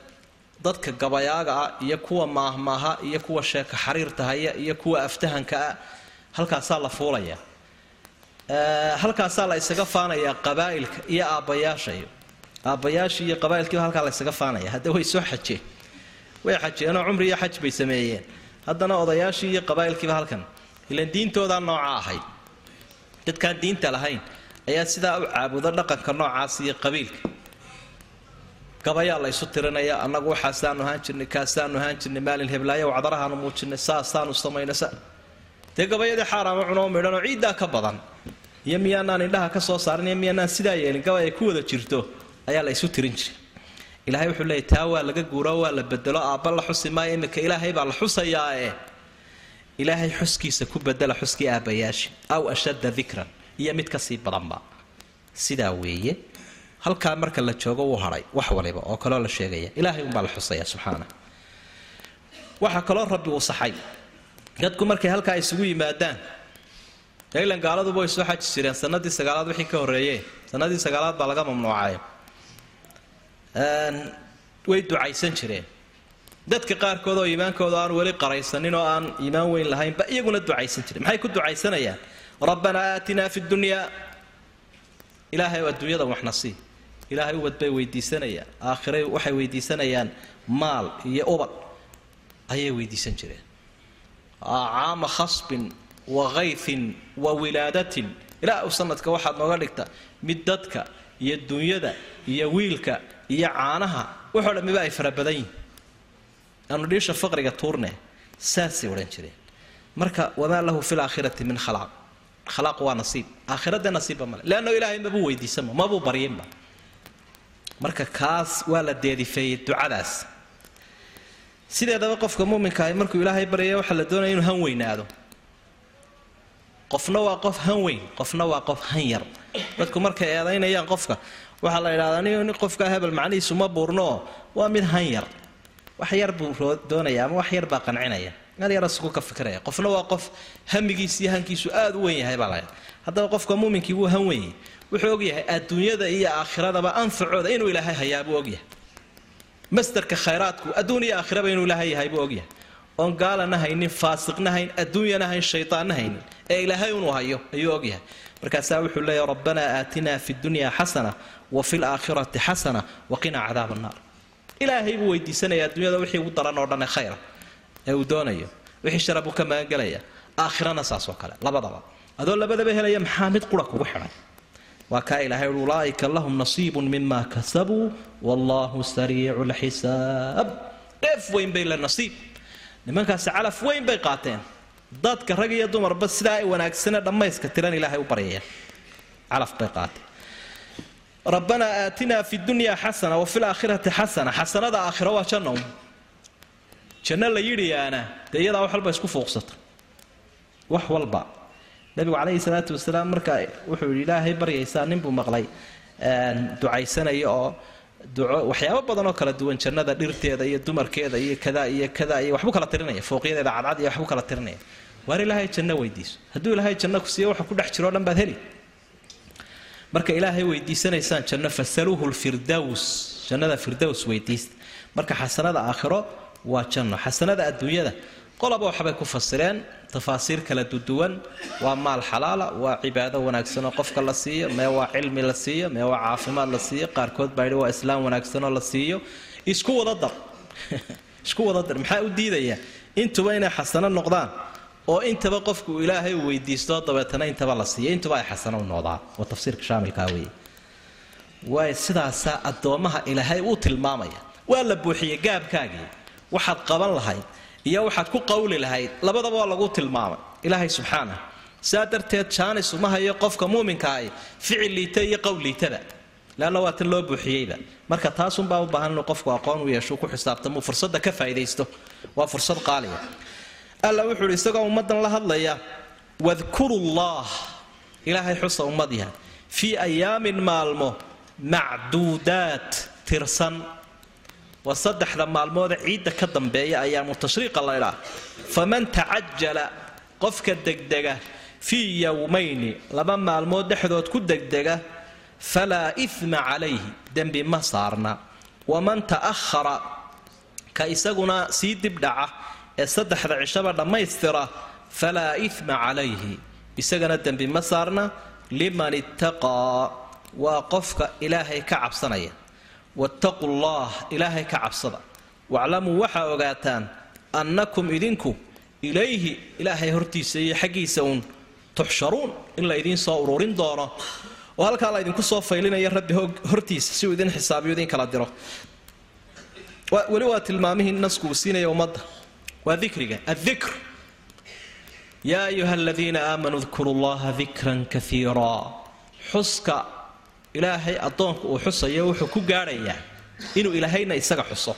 dadka gabayaaga ah iyo kuwa maahmaaha iyo kuwa sheeka xariirta haya iyo kuwa aftahanka ah halkaasaa la fuulaya. Halkaasaa la isaga faanayaa qabaa'ilka iyo aabbayaashayo aabbayaashii iyo qabaa'ilkiiba halkaa la ysaga faanaya. Hadda way soo xajeen way xajeenoo cumri iyo xaj bay sameeyeen. Haddana odayaashii iyo qabaa'ilkiiba halkan. Ilan diintoodaa nooca ahayd dadkaan diinta lahayn ayaa sidaa u caabudo dhaqanka noocaas iyo qabiilka gabayaa la ysu tirinaya annagu waxaasaanu ahaan jirnay kaasaanu ahaan jirnay maalin heblaayo wacdarahaanu muujinay saasaanu samaynay sa dee gabayadii xaaraama cunoo midhanoo ciiddaa ka badan. Iyo miyaanaan indhaha ka soo saarin iyo miyaanaan sidaa yeelin gabay ay ku wada jirto ayaa la tirin jiray. Ilaahay wuxuu leeyay taa waa laga guuro waa la bedelo aabba la xusi maayo iminka ilaahay baa la xusayaa ee ilaahay xuskiisa ku bedela xuskii aabbayaasha aw ashadda dikran iyo mid ka sii badanba. Sidaa weeye halkaa marka la joogo wuu hadhay wax waliba oo kaloo la sheegaya. Ilaahay unbaa la xusaya subxaana waxaa kaloo rabbi uu saxay. Dadku markay halkaa isugu yimaadaan ilan gaaladuba way xaji jireen. Sanadii sagaalaad wixii ka horreeye sanadii sagaalaad baa laga mamnuucay. Way ducaysan jireen. Dadka qaarkood oo iimaankooda aan weli qaraysanin oo aan iimaan weyn lahaynba iyaguna ducaysan jireen maxay ku ducaysanayaan? Rabbanaa aatinaa fi dunyaa ilaahay adduunyada waxna sii ilaahay ubad bay weydiisanayaan aakhiray waxay weydiisanayaan maal iyo ubad. Ayay weydiisan jireen. Caama khasbin wa kayfin wa wilaadatin. Ilaa u sanadka waxaad nooga dhigta mid dadka iyo dunyada iyo wiilka iyo caanaha. Waxoo dhammiba ay fara badan yihiin aanu dhiisha faqriga tuurne saasay odhan jireen. Marka wamaa lahu fi laakhirati min khalaaq. Khalaaq waa nasiib. Aakhirada nasiibba male leanno ilaahay mabuu weydiisanba mabuu baryinba marka kaas waa la deedifeeyey ducadaas. Sideedaba qofka muminka ahi markuu ilaahay baryaya waxaa la doonaya inuu han weynaado. Qofna waa qof han weyn qofna waa qof han yar. Dadku markay eedaynayaan qofka waxaa la yidhahdaa nin qofkaa hebel macnihiisu ma buurnoo? Waa mid han yar. Wax yar buu doonaya ama wax yar baa qancinaya. Meel yar isugu ka fikiraya qofna waa qof hamigiis iyo hankiisu aad u weyn yahay baa la haddaba qofka muuminkii wuu han wenyay wuxuu ogyahay adduunyada iyo aakhiradaba anfacooda inuu ilaahay hayaa buu ogyahay masdarka khayraadku adduun iyo aakhiraba inuu ilaahay yahay buu ogyahay oon gaalana haynin faasiqna hayn adduunyana hayn shaytaanna haynin ee ilaahay unuu hayo ayuu ogyahay markaasaa wuxuu leeyahy rabbanaa aatinaa fi dunya xasana wa fi laakhirati xasana waqinaa cadaab annaar ilaahay buu weydiisanaya adduunyada wixii ugu daran oo dhan ee khayra ee uu doonayo. Wixii shara buu ka magangelaya aakhirana saas oo kale labadaba. Adoo labadaba helaya maxaa mid qura kugu xidhan waa kaa ilaahay ui ulaaika lahum nasiibun mima kasabuu wallahu sariicu lxisaab dheef weyn bay le nasiib. Nimankaasi calaf weyn bay qaateen. Dadka rag iyo dumarba sidaa ay wanaagsane dhammayska tiran ilaahay u baryaya calaf bay qaateen. Rabbanaa aatinaa fi dunya xasana wa fi laakhirati xasana. Xasanada aakhiro waa janno janno la yidhiyaana dee iyadaa wax walba isku fuuqsata. Wax walba nabigu calayhi salaatu wasalaam marka wuxuu yidhi ilaahay baryaysaa ninbuu maqlay. Ducaysanaya oo duco waxyaabo badan kala duwan jannada dhirteeda iyo dumarkeeda iyo kada iyo kada iyo waxbuu kala tirinaya fooqyadeeda cadcad iyo waxbuu kala tirinaya. Waar ilaahay janno weydiiso hadduu ilaahay janno ku siiyo waxa ku dhex jiro o dhan baad heli. Marka ilaahay weydiisanaysaan janno fasaluuhu lfirdaws jannada firdaws weydiista marka xasanada aakhiro waa janno xasanada adduunyada qolaba waxbay ku fasireen tafaasiir kala duduwan waa maal xalaala waa cibaado wanaagsan oo qofka la siiyo mee waa cilmi la siiyo mee waa caafimaad la siiyo qaarkood baa yidhi waa islaam wanaagsanoo la siiyo. Isku wada dar. Isku wada dar. Maxaa u diidaya? Intuba inay xasano noqdaan oo intaba qofku ilaahay weydiisto dabeetana intaba la siiyo. Intuba ay xasano u noqdaan. Waa tafsiirka shaamilkaa weeye. Waay sidaasaa addoommaha ilaahay uu tilmaamaya. Waa la buuxiyey gaabkaagii. Waxaad qaban lahayd iyo waxaad ku qawli lahayd labadaba waa lagu tilmaamay. Ilaahay subxaana saa darteed jaanis uma hayo qofka muuminkaahi ficil liita iyo qowl liitaba leanna waa tan loo buuxiyeyba. Marka taasunbaa u baahan inuu qofku aqoon u yeesho ku xisaabtamuu fursadda ka faa'idaysto. Waa fursad qaaliya alla wuxuu uhi isagoo ummaddan la hadlaya wadkuru llah ilaahay xusa ummad yahay. Fii ayaamin maalmo macduudaat tirsan waa saddexda maalmoode ciidda ka dambeeya ayaamu tashriiqa laydhaa faman tacajala qofka degdega fii yowmayni laba maalmood dhexdood ku degdega falaa ima calayhi dembi ma saarna. Waman ta'ahara ka isaguna sii dibdhaca ee saddexda cishaba dhammaystira falaa ima calayhi isagana dembi ma saarna liman ittaqaa waa qofka ilaahay ka cabsanaya wattaquu llah ilaahay ka cabsada. Waclamuu waxaa ogaataan annakum idinku ilayhi ilaahay hortiisa iyo xaggiisa uun tuxsharuun in la idiin soo ururin doono. Oo halkaa la ydinku soo faylinayo rabbi hortiisa si uu idin xisaabiyo idin kala diro. Weli waa tilmaamihii nasku uu siinaya ummadda. Waa dikriga addikr. Yaa ayuha aladiina aamanuu dkuru llaha dikran kaiira xuska ilaahay addoonka uu xusayo wuxuu ku gaadhayaa inuu ilaahayna isaga xuso.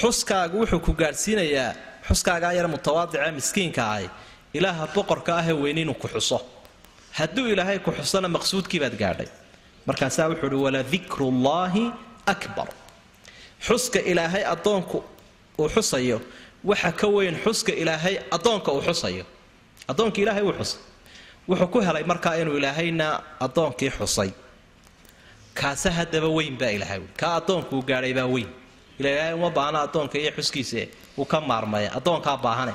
Xuskaagu wuxuu ku gaadhsiinayaa xuskaagaa yar mutawaadicee miskiinka ahi ilaaha boqorka ahee weyn inuu ku xuso. Hadduu ilaahay ku xusana maqsuudkii baad gaadhay. Markaasaa wuxuu uhi waladikrullaahi akbar. Xuska ilaahay addoonku uu xusayo waxa ka weyn xuska ilaahay addoonka uu xusayo. Addoonkii ilaahay uu xusay wuxuu ku helay markaa inuu ilaahayna addoonkii xusay. Kaase haddaba weyn baa ilahay kaa addoonkuu gaadhay baa weyn. Ila ilaahay uma baahna addoonka iyo xuskiisa uu ka maarmaya. Addoonkaa baahane.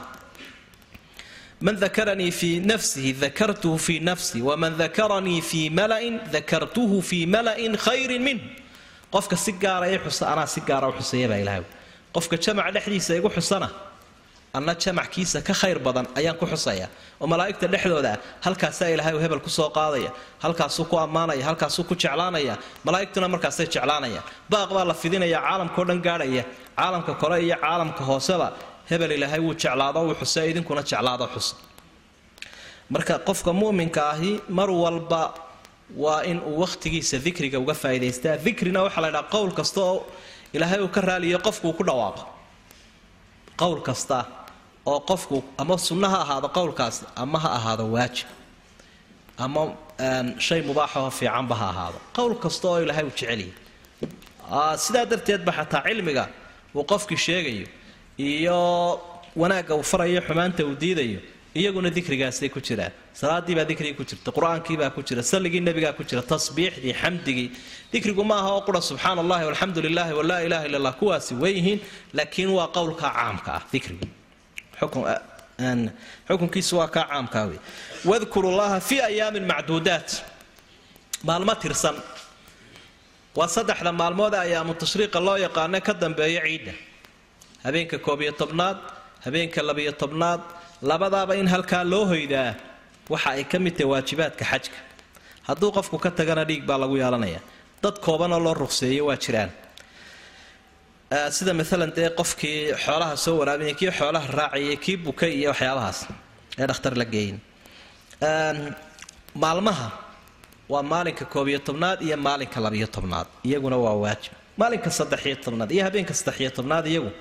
Man dakaranii fii nafsihi dakartuhu fii nafsi. Waman dakaranii fii malain dakartuhu fii mala'in khayrin minh qofka si gaara i xusa anaa si gaara u xuseeya baa ilahay qofka jamaca dhexdiisa igu xusana anna jamackiisa ka khayr badan ayaan ku xusaya. Oo malaa'igta dhexdooda halkaasaa ilaahay hebel ku soo qaadaya halkaasuu ku ammaanaya halkaasuu ku jeclaanaya malaa'igtuna markaasay jeclaanaya. Baaq baa la fidinaya caalamkao dhan gaadhaya caalamka kore iyo caalamka hooseba hebel ilaahay wuu jeclaado wuu xuse idinkuna jeclaado xusa marka qofka mu'minka ahi mar walba waa in uu wakhtigiisa dikriga uga faa'idaystaa dikrina waxaa la ydhaha qowl kasta oo ilaahay uu ka raaliyo qofkuu ku dhawaaqo. Qowl kasta oo qofku ama sunno ha ahaado qowlkaasi ama ha ahaado waajib ama shay mubaaxaho fiicanba ha ahaado. Qowl kasta oo ilaahay uu jecelyahy sidaa darteedba xataa cilmiga uu qofkii sheegayo iyo wanaagga uu farayo xumaanta uu diidayo iyaguna dikrigaasay ku jiraan. Salaadii baa dikrigii ku jirta qur'aankii baa ku jira salligii nebigaa ku jira tasbiixdii xamdigii. Dikrigu ma aha oo qura subxaana allahi walxamdu lilahi walaa ilaha illa allah kuwaasi weyihiin laakiin waa qowlka caamka ah dikrigu xukunkiisu waa kaa caamkaa wey wadkuru llaha fi ayaamin macduudaat. Maalmo tirsan. Waa saddexda maalmood ayaamu tashriiqa loo yaqaano ka dambeeyo ciidda. Habeenka koob iyo tobnaad habeenka labiyo tobnaad labadaaba in halkaa loo hoydaa waxa ay ka mid tahay waajibaadka xajka. Hadduu qofku ka tagana dhiig baa lagu yeelanaya dad koobanoo loo ruqseeyo waa jiraan sida maalan dee qofkii xoolaha soo waraabinaya kii xoolaha raacayay kii bukay iyo waxyaabahaas ee dhakhtar la geeyin. Maalmaha waa maalinka koob iyo tobnaad iyo maalinka labiyo tobnaad iyaguna waa waajib. Maalinka saddexiyo tobnaad iyo habeenka saddexiyo tobnaad iyagu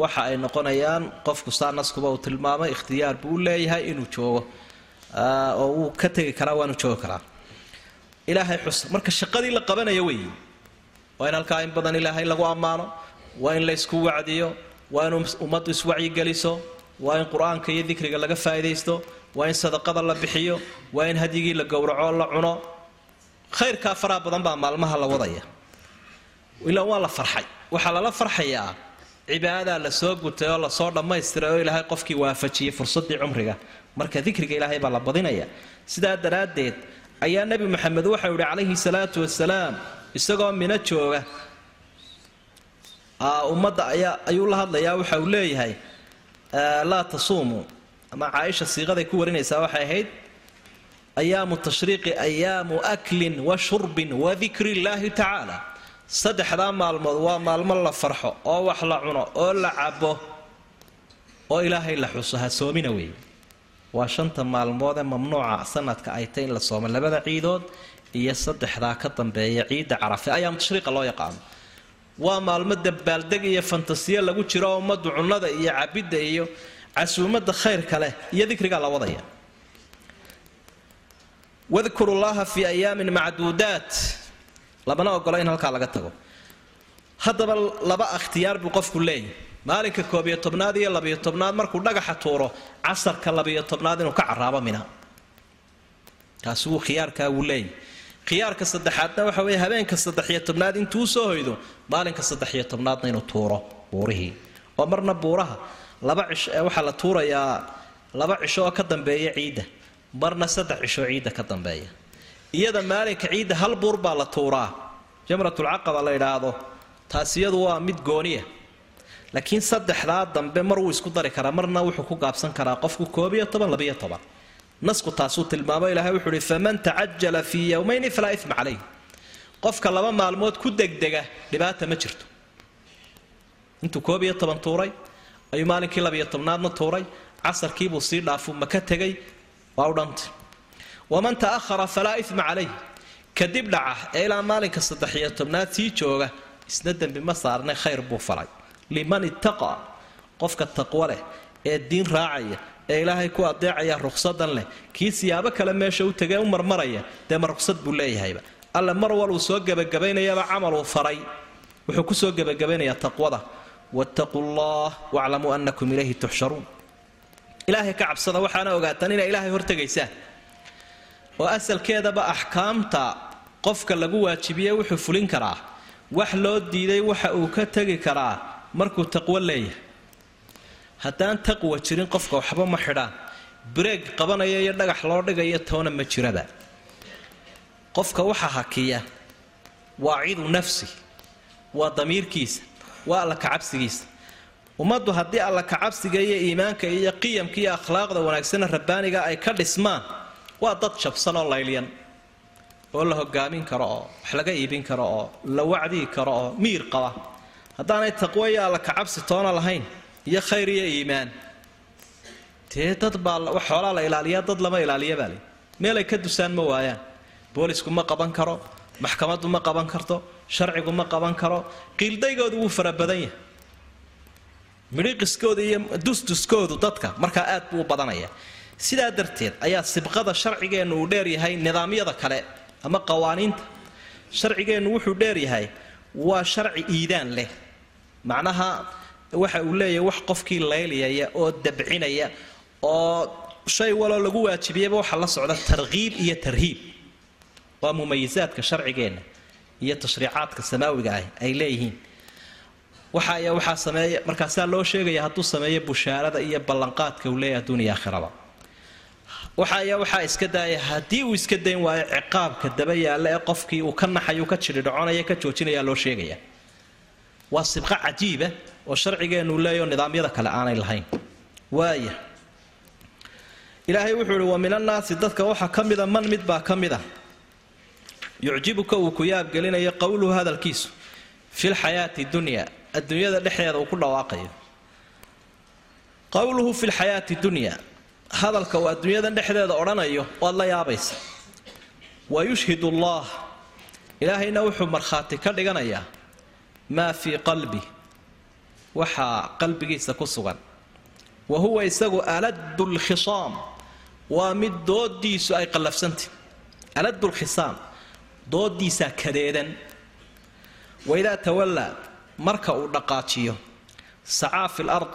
waxa ay noqonayaan qofku saa naskuba uu tilmaamay ikhtiyaar buu u leeyahay inuu joogo oo wuu ka tegi karaa waanu joogi karaa. Ilaahay xus marka shaqadii la qabanaya weeye waa in halkaa in badan ilaahay lagu ammaano waa in la ysku wacdiyo waa in ummaddu iswacyigeliso waa in qur'aanka iyo dikriga laga faa'idaysto waa in sadaqada la bixiyo waa in hadyigii la gowraco la cuno. Khayrkaa faraha badan baa maalmaha la wadaya. Ilaa waa la farxay. Waxaa lala farxayaa cibaadadaa la soo gutay oo la soo dhammaystiray oo ilaahay qofkii waafajiyey fursaddii cumriga. Marka dikriga ilaahay baa la badinaya. Sidaa daraaddeed ayaa nebi maxamed waxau yihi calayhi salaatu wasalaam isagoo mino jooga ummadda ayuu la hadlayaa waxa uu leeyahay laa tasuumuu ama caaisha siiqaday ku warinaysaa waxay ahayd ayaamu tashriiqi ayaamu aklin wa shurbin wa dikri illaahi tacaala. Saddexdaa maalmood waa maalmo la farxo oo wax la cuno oo la cabo oo ilaahay la xuso ha soomina weeye. Waa shanta maalmood ee mamnuuca sanadka ay tay in la soomo labada ciidood iyo saddexdaa ka dambeeya ciidda carafe. Ayaam tashriiqa loo yaqaano waa maalmo dabaaldeg iyo fantasiyo lagu jiro oo ummaddu cunnada iyo cabidda iyo casuumadda khayrka leh iyo dikrigaa la wadaya. Wadkuru llaha fii ayaamin macduudaat. Lamana ogola in halkaa laga tago. Haddaba laba ikhtiyaar buu qofku leeyahy maalinka koob iyo tobnaad iyo labiyo tobnaad markuu dhagaxa tuuro casarka labiyo tobnaad inuu ka caraabo mina. Taasi wuu khiyaarkaa wuu leeyahy khiyaarka saddexaadna waxa weeye habeenka saddexiyo tobnaad intuu soo hoydo maalinka saddexiyo tobnaadna inuu tuuro buurihii. Oo marna buuraha laba cisho waxaa la tuurayaa laba cisho oo ka dambeeya ciidda marna saddex cisho ciidda ka dambeeya. Iyada maalinka ciidda hal buur baa la tuuraa jamratulcaqaba la idhaahdo taasi iyadu waa mid gooniya. Laakiin saddexdaa dambe mar wuu isku dari karaa marna wuxuu ku gaabsan karaa qofku koob iyo toban labiyo toban nasku taasuu tilmaamo ilaahay wuxuu uhi faman tacajala fii yowmayni falaa ima calayh. Qofka laba maalmood ku degdega dhibaata ma jirto. Intuu koob iyo toban tuuray ayuu maalinkii labiyo tobnaadna tuuray casarkiibuu sii dhaafu maka tegay waa u dhantay waman ta'ahara falaa ima calayh. Kadib dhaca ee ilaa maalinka saddexiyo tobnaad sii jooga isna dembi ma saarnay khayr buu falay. Liman ittaqa qofka taqwo leh ee diin raacaya ee ilaahay ku adeecaya ruqsadan leh. Kii siyaabo kale meesha u tegee u marmaraya dee ma ruqsad buu leeyahayba. Alle mar wal uu soo gebagabaynayaba camal uu faray. Wuxuu ku soo gebagabaynayaa taqwada. Wattaquu llah waclamuu annakum ilayhi tuxsharuun ilaahay ka cabsada waxaana ogaataan inay ilaahay hortegaysaan. Oo asalkeedaba axkaamta qofka lagu waajibiye wuxuu fulin karaa. Wax loo diiday waxa uu ka tegi karaa markuu taqwo leeyahay haddaan taqwa jirin qofka waxba ma xidhaan. Breeg qabanaya iyo dhagax loo dhigayo toona ma jiraba qofka waxa hakiya waa cidu nafsi waa damiirkiisa waa alla kacabsigiisa. Ummaddu haddii alla kacabsiga iyo iimaanka iyo qiyamka iyo akhlaaqda wanaagsana rabbaaniga ay ka dhismaan waa dad jabsan oo laylyan oo la hogaamin karo oo wax laga iibin karo oo la wacdii karo oo miir qaba. Haddaanay taqwo iyo alla kacabsi toona lahayn iyo khayr iyo iimaan. Dee dad baa xoolaa la ilaaliyaa dad lama ilaaliya baa le meelay ka dusaan ma waayaan. Boolisku ma qaban karo maxkamaddu ma qaban karto sharcigu ma qaban karo qiildaygoodu wuu fara badan yahay. Midhiqiskooda iyo dusduskoodu dadka markaa aad buu u badanaya sidaa darteed ayaa sibqada sharcigeennu uu dheeryahay nidaamyada kale ama qawaaniinta. Sharcigeennu wuxuu dheeryahay waa sharci iidaan leh. Macnaha waxa uu leeyahay wax qofkii layliyaya oo dabcinaya oo shay waloo lagu waajibiyaba waxa la socda tarkiib iyo tarhiib. Waa mumayisaadka sharcigeenna iyo tashriicaadka samaawiga ah ay leeyihiin. Waxa ayaa waxaa sameeya markaasaa loo sheegaya hadduu sameeyo bushaarada iyo ballanqaadka uu leeyahay adduuniya aakhiraba. Waxa ayaa waxaa iska daaya haddii uu iska dayn waayo ciqaabka daba yaalla ee qofkii uu ka naxayu ka jidhidhoconaya ka joojinaya loo sheegaya. Waa sibqo cajiiba oo sharcigeennu leeyaho nidaamyada kale aanay lahayn. Waaya ilaahay wuxuu ihi wa min annaasi dadka waxaa ka mida man mid baa ka mid a yucjibuka uu ku yaabgelinayo qowluhu hadalkiisu fi lxayaati dunya adduunyada dhexdeeda uu ku dhawaaqayo. Qowluhu fi lxayaati dunya hadalka uu adduunyada dhexdeeda odhanayo waad la yaabaysa wa yushhid allah ilaahayna wuxuu markhaati ka dhiganayaa maa fii qalbi waxaa qalbigiisa ku sugan. Wa huwa isagu aladu lkhisaam waa mid doodiisu ay qallafsantah aladu lkhisaam doodiisaa kadeedan. Waidaa tawallaa marka uu dhaqaajiyo sacaa fi lard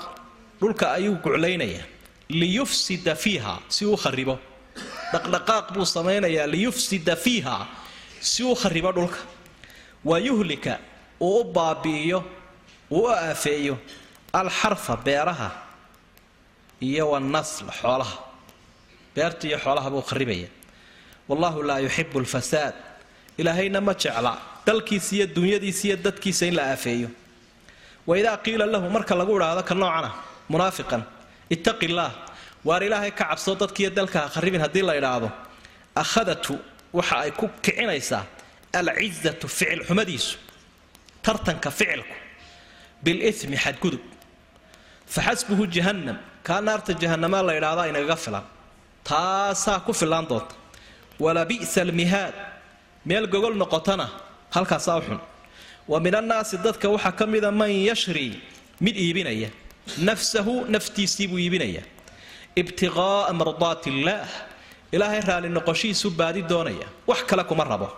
dhulka ayuu guclaynayaa. Liyufsida fiiha si uu kharibo. Dhaqdhaqaaq buu samaynayaa liyufsida fiiha si uu kharibo dhulka. Wa yuhlika uu u baabi'iyo u aafeeyo alxarfa beeraha iyo wanasl xoolaha. Beerta iyo xoolaha buu kharibaya wallahu laa yuxibu lfasaad ilaahayna ma jecla dalkiisa iyo dunyadiisa iyo dadkiisa in la aafeeyo. Waidaa qiila lahu marka lagu idhaahdo ka noocana munaafiqan ittaqi illaah waar ilaahay ka cabsoo dadkiiyo dalka ha kharibin haddii la idhaahdo. Akhadatu waxa ay ku kicinaysaa alcizatu ficil xumadiisu tartanka ficilku bilimi xadgudub faxasbuhu jahannam. Kaa naarta jahanamaa la idhaahdaa inagaga filan. Taasaa ku filaan doonta. Walabi'sa almihaad meel gogol noqotana halkaasaa u xun. Wa min annaasi dadka waxaa ka mida man yashri mid iibinaya. Nafsahu naftiisii buu iibinaya. Ibtiqaa'a mardaati illaah ilaahay raalli noqoshiisu baadi doonaya. Wax kale kuma rabo.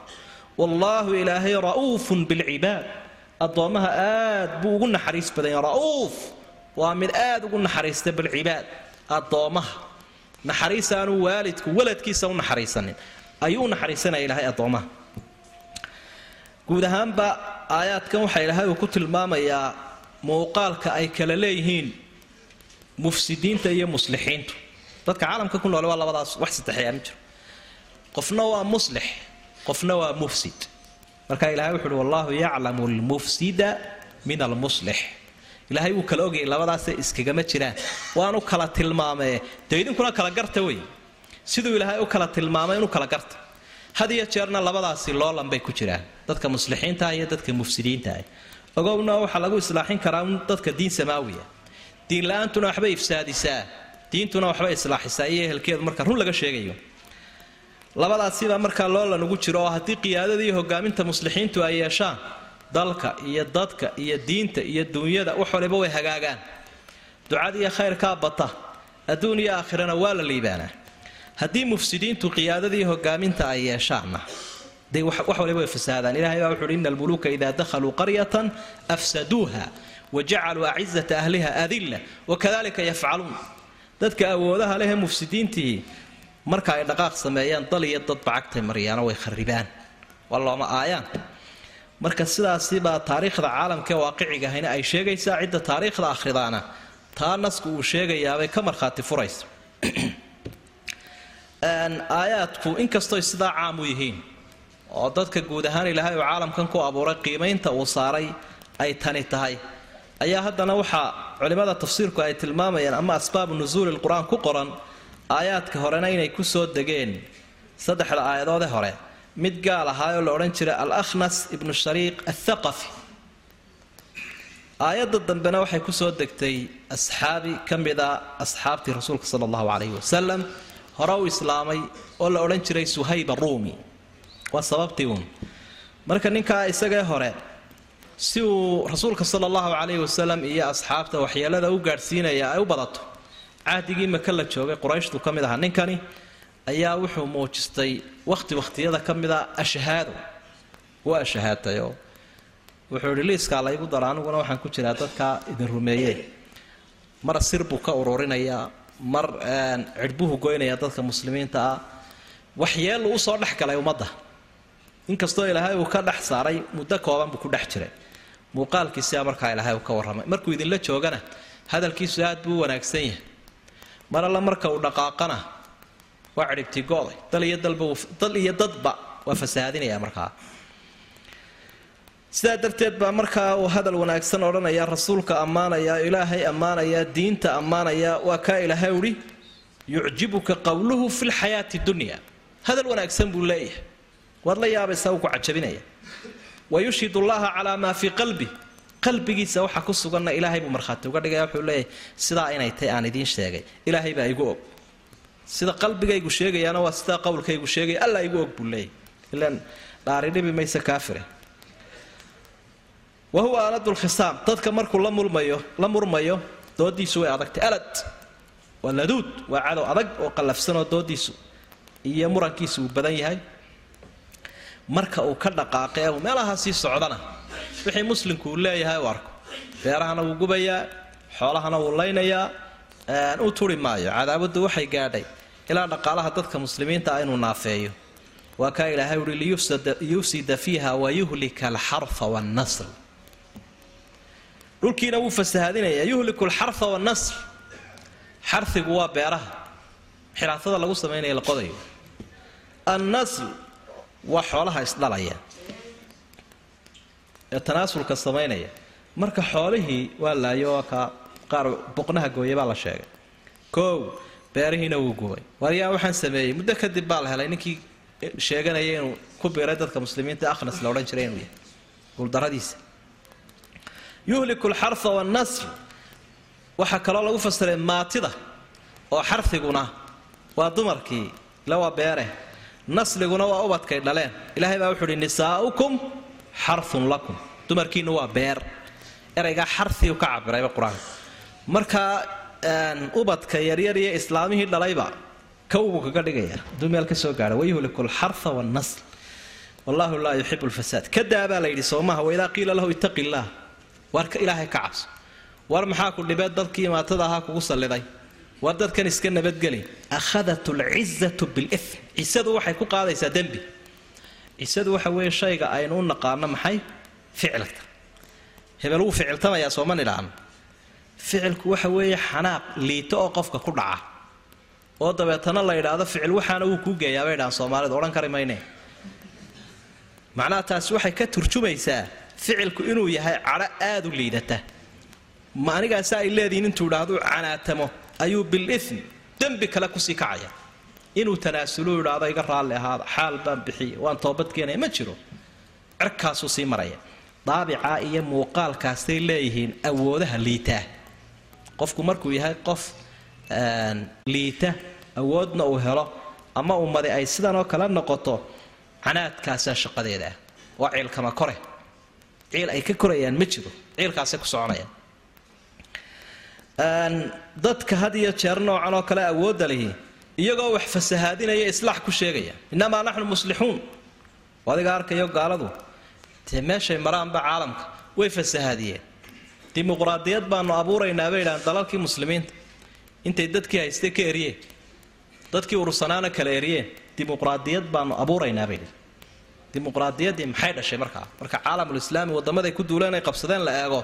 Wallaahu ilaahay ra'uufun bilcibaad addoommaha aad buu ugu naxariis badanya ra'uuf. Waa mid aad ugu naxariista bilcibaad. Addoommaha naxariisaanu waalidku waladkiisa u naxariisanin. Ayuu naxariisanaya ilaahay addoommaha guud ahaanba aayaadkan waxaa ilaahay uu ku tilmaamayaa muuqaalka ay kala leeyihiin mufsidiinta iyo muslixiintu. Dadka caalamka ku noole waa labadaas wax saddexeeyaa ma jiro. Qofna waa muslix qofna waa mufsid marka ilahay wuxu uhi wallahu yaclamu almufsida min almuslix ilaahay wuu kala ogayay labadaasay iskagama jiraan. Waanu kala tilmaamee dee idinkuna kala garta wey. Siduu ilaahay u kala tilmaamay inuu kala garta. Had iyo jeerna labadaasi loolan bay ku jiraan. Dadka muslixiintaah iyo dadka mufsidiintaah ogowna waxaa lagu islaaxin karaa dadka diin samaawiya. Diin la'aantuna waxbay ifsaadisaa. Diintuna waxbay islaaxisaa iyo ehelkeedu marka run laga sheegayo labadaasibaa markaa loolan ugu jiro oo haddii qiyaadada iyo hogaaminta muslixiintu ay yeeshaan dalka iyo dadka iyo diinta iyo duunyada wax waliba way hagaagaan. Ducadiiyo khayrkaa bata. Adduun iyo aakhirana waa la liibaanaa haddii mufsidiintu qiyaadadii hogaaminta ay yeeshaanna dee wax waliba way fasaadaan. Ilahay baa wuxu uhi ina almuluuka idaa dakhaluu qaryatan afsaduuha wajacaluu acizata ahliha adilla wakadalika yafcaluun. Dadka awoodaha lehee mufsidiintii marka ay dhaqaaq sameeyaan dal iyo dad bacagtay maryaano way kharibaan waa looma aayaan. Marka sidaasibaa taariikhda caalamkaee waaqiciga ahayna ay sheegaysaa cidda taariikhda akhridaana. Taa nasku uu sheegayaabay ka markhaati furaysa. Aayaadku inkastoy sidaa caam u yihiin oo dadka guud ahaan ilaahay uu caalamkan ku abuuray qiimaynta uu saaray ay tani tahay. Ayaa haddana waxaa culimmada tafsiirku ay tilmaamayaan ama asbaabu nusuuli lqur-aan ku qoran aayaadka horena inay ku soo degeen. Saddexda aayadoode hore mid gaal ahaayoo la odhan jiray al akhnas ibnu shariiq athaqafi aayadda dambena waxay ku soo degtay asxaabi ka mida asxaabtii rasuulka sala allahu calayhi wasalam hore u islaamay oo la odhan jiray suhayb aruumi waa sababtii uun. Marka ninkaa isagee hore si uu rasuulka sala allahu calayhi wasalam iyo asxaabta waxyeelada u gaadhsiinaya ay u badato cahdigii maka la joogay qurayshtu ka mid ahaa ninkani ayaa wuxuu muujistay wakhti wakhtiyada ka mida ashhaado waa ashahaatayoo wuxuu idhi liiskaa laygu dara aniguna waxaan ku jiraa dadkaa idin rumeeye mar sir buu ka ururinayaa mar cidhbuhu goynaya dadka muslimiinta ah. Waxyeelu u soo dhex galay ummadda. Inkastoo ilaahay uu ka dhex saaray muddo kooban buu ku dhex jiray. Muuqaalkiisia markaa ilaahay uu ka warramay. Markuu idinla joogana hadalkiisu aad buu wanaagsan yahay mar alla marka uu dhaqaaqana waa cidhibtigooday dal iyo dalba dal iyo dadba waa fasahaadinaya markaa. Sidaa darteed baa markaa uu hadal wanaagsan odhanaya rasuulka ammaanaya ilaahay ammaanaya diinta ammaanaya waa kaa ilaahay uhi yucjibuka qowluhu fi lxayaati dunya. Hadal wanaagsan buu leeyahay. Waad la yaabaysaa uu ku cajabinaya. Wayushhid llaha calaa maa fii qalbi qalbigiisa waxa ku suganna ilaahay buu markhaati uga dhigaya wuxuu leeyahay sidaa inay tay aan idiin sheegay. Ilaahay baa igu og. Sida qalbigaygu sheegayaana waa sidaa qowlkaygu sheegaya alla igu og buu leeyahy ilaan dhaari dhibi mayse kaafire wa huwa aladu lkhisaam dadka markuu la mulmayo la murmayo doodiisu way adagtay. Alad waa laduud waa cadow adag oo qallafsanoo doodiisu iyo murankiisu uu badan yahay. Marka uu ka dhaqaaqay uu meelaha sii socdana wixii muslimku uu leeyahay u arko. Beerahana wuu gubayaa xoolahana wuu laynayaa u turi maayo. Cadaawadu waxay gaadhay. Ilaa dhaqaalaha dadka muslimiinta ah inuu naafeeyo. Waa kaa ilaahay uhi liyufsida fiiha wayuhlika alxarfa wannasl dhulkiina wuu fasahaadinayaa yuhliku alxarfa wannasl xarigu waa beeraha. Xiraatada lagu samaynaya la qodayo. Annasl waa xoolaha isdhalaya ee tanaasulka samaynaya marka xoolihii waa laayo oo ka qaar boqnaha gooya baa la sheegay. Koow beerihiina wuu gubay. Waryaa waxaan sameeyey muddo kadib baa la helay. Ninkii sheeganaya inuu ku biiray dadka muslimiinta akhnas la odhan jiray inuu yahay. Guuldaradiisa yuhliku alxarfa wannasl waxaa kaloo lagu fasiray maatida oo xarfiguna waa dumarkii ila waa nasliguna waa ubadkay dhaleen. Ilaahay baa wuxuu uhi nisaa'ukum xarfun lakum. Dumarkiinu waa beer. Eraygaa xarfiu ka cabirayba qur'aanka markaa ubadka yaryar iyo islaamihii dhalayba kawbuu kaga dhigaya. Hadduu meel ka soo gaadha wayuhliku alxarfa wannasl wallahu laa yuxibu lfasaad kadaa baa la yidhi soomaha waidaa qiila lahu ittaqi illaah war ilaahay ka cabso. War maxaa ku dhibee dadkii maatada ahaa kugu salliday? War dadkan iska nabadgeli? Akhadat lcizatu bilif cisadu waxay ku qaadaysaa dembi cisadu waxa weeye shayga aynu u naqaano maxay? Ficilka. Hebel wuu ficiltamayaa sooma nidhaano ficilku waxa weeye xanaaq liito oo qofka ku dhaca. Oo dabeetana la yidhaahdo ficil waxaana wuu kuu geeyaa bay dhahaan soomaalidu. Odhan kari mayne. Macnaha taasi waxay ka turjumaysaa ficilku inuu yahay cadho aada u liidata. Ma anigaasi ay leedihiin intuu idhaahdu canaatamo ayuu bilifm dembi kale ku sii kacaya inuu tanaasulu idhaahdo iga raalli ahaada xaal baan bixiya waan toobadkeenaya ma jiro. Cirkaasuu sii maraya. Daabicaa iyo muuqaalkaasay leeyihiin awoodaha liitaa qofku markuu yahay qof liita awoodna uu helo ama ummadi ay sidanoo kale noqoto canaadkaasaa shaqadeeda. Ah waa ciilkama kore. Ciil ay ka korayaan ma jiro. Ciilkaasay ku soconayaan. Dadka had iyo jeer noocan oo kale awoodda lihi iyagoo wax fasahaadinaya islaax ku sheegaya. Innamaa naxnu muslixuun adiga arkayo gaaladu meeshay maraanba caalamka. Way fasahaadiyeen. Dimuqraadiyad baanu abuuraynaa bay idhahan dalalkii muslimiinta intay dadkii haystay ka eryeen dadkii urursanaana kala eryeen dimuqraadiyad baanu abuuraynaa bay idhahan dimuqraadiyaddii maxay dhashay markaa marka caalamulislaami waddamaday ku duuleen ay qabsadeen la eego.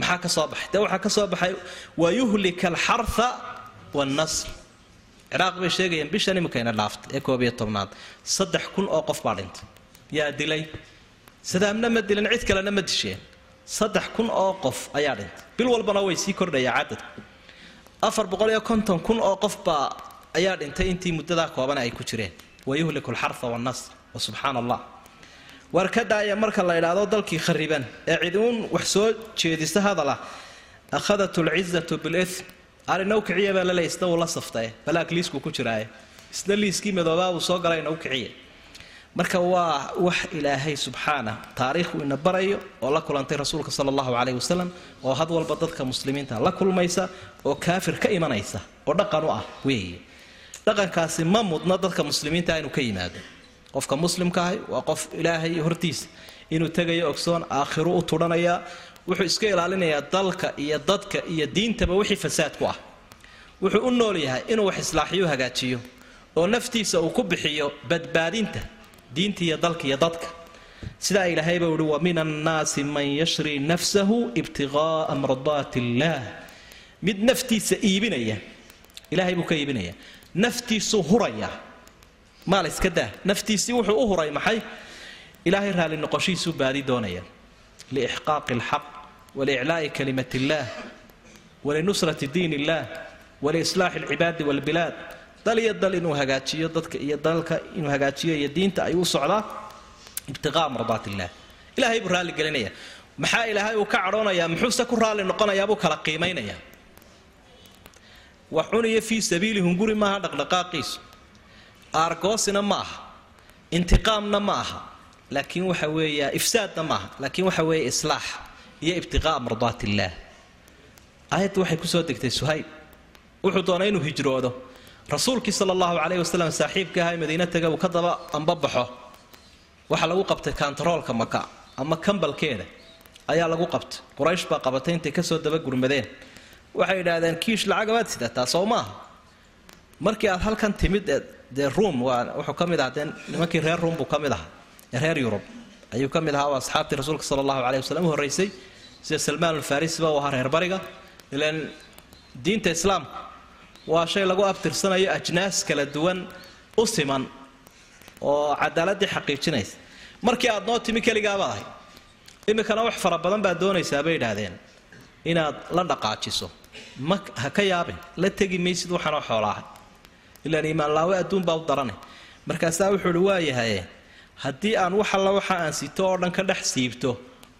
Maxaa ka soo baxay? Dee waxaa ka soo baxay? Wa yuhlika alxarha wannasr ciraaq bay sheegayeen bishan iminkayna dhaaftay ee koob iyo tobnaad. Saddex kun oo qof baa dhintay. Yaa dilay? Sadaamna ma dilin cid kalena ma disheen. Saddex kun oo qof ayaa dhintay. Bil walbana way sii kordhayaa cadadku afar boqol iyo konton kun oo qof baa ayaa dhintay intii muddadaa koobana ay ku jireen. Wa yuhliku alxarha wannasr wa subxaana allah war ka daaya marka la idhaahdo dalkii khariban ee cid uun wax soo jeedisa hadal ah. Akhadat lcizatu bilithm arinaw kiciya baa laleey isna uu la saftae liiskuu ku jiraaye isna liiskii madoobaa uu soo galayna u kiciya marka waa wax ilaahay subxaana taariikhu ina barayo oo la kulantay rasuulka sala allahu caleyhi wasalam oo had walba dadka muslimiinta la kulmaysa oo kaafir ka imanaysa oo dhaqan u ah weeye. Dhaqankaasi ma mudna dadka muslimiinta inuu ka yimaado. Qofka muslimka ahi waa qof ilaahay hortiisa. Inuu tegayo ogsoon aakhiru u tudhanayaa wuxuu iska ilaalinayaa dalka iyo dadka iyo diintaba wixii fasaad ku ah. Wuxuu u nool yahay inuu wax islaaxiyo hagaajiyo oo naftiisa uu ku bixiyo badbaadinta diinta iyo dalka iyo dadka. Sidaa ilaahayba uhi wa min annaasi man yashri nafsahu ibtiqaa'a mardaati illaah mid naftiisa iibinaya ilaahay buu ka iibinaya. Naftiisuu huraya maal iska daa. Naftiisii wuxuu u huray maxay? Ilaahay raalli noqoshiisuu baadi doonaya liixqaaqi alxaq waliclaa'i kalimat illaah walinusrati diin illaah waliislaaxi alcibaadi walbilaad dal iyo dal inuu hagaajiyo dadka iyo dalka inuu hagaajiyo iyo diinta ayuu u socdaa ibtiqaa mardaat illaah ilaahay buu raalli gelinaya maxaa ilaahay uu ka cadhoonayaa muxuuse ku raalli noqonayaa buu kala qiimaynaya wax cuniyo fii sabiili hunguri maaha dhaqdhaqaaqiisu aargoosina ma aha intiqaamna ma aha laakiin waxa weeya ifsaadna ma aha laakiin waxa weeye islaax iyo ibtiqaa mardaat illaah. Aayadda waxay ku soo degtay suhayb. Wuxuu doonay inuu hijroodo. Rasuulkii sala allahu caleyhi wasalam saaxiibka ahaa madiina taga uu ka daba ambabaxo waxaa lagu qabtay kantaroolka maka ama kambalkeeda ayaa lagu qabtay. Quraysh baa qabatay intay ka soo daba gurmadeen. Waxay yidhaahdeen kiish lacagabaad sidataa soo maaha. Markii aad halkan timid dee ruum wuxuu ka mid ahaa dee nimankii reer ruum buu ka mid ahaa ee reer yurub ayuu ka mid ahaa asxaabtii rasuulka sala allahu caleyhi wasalam u horreysay sida salmaan alfarisiba uu ahaa reer bariga. Ilaan diinta islaamka waa shay lagu abtirsanayo ajnaas kala duwan u siman oo cadaaladii xaqiijinaysa. Markii aad noo timi keligaabaad ahay iminkana wax fara badan baad doonaysaa bay idhaahdeen inaad la dhaqaajiso. Ma ha ka yaabin la tegi maysid waxaanoo xoolaahay. Ilaan iimaanlaawe adduun baa u daranay markaasaa wuxuu uhi waayahaye haddii aan wax alla waxa aan sito oo dhan ka dhex siibto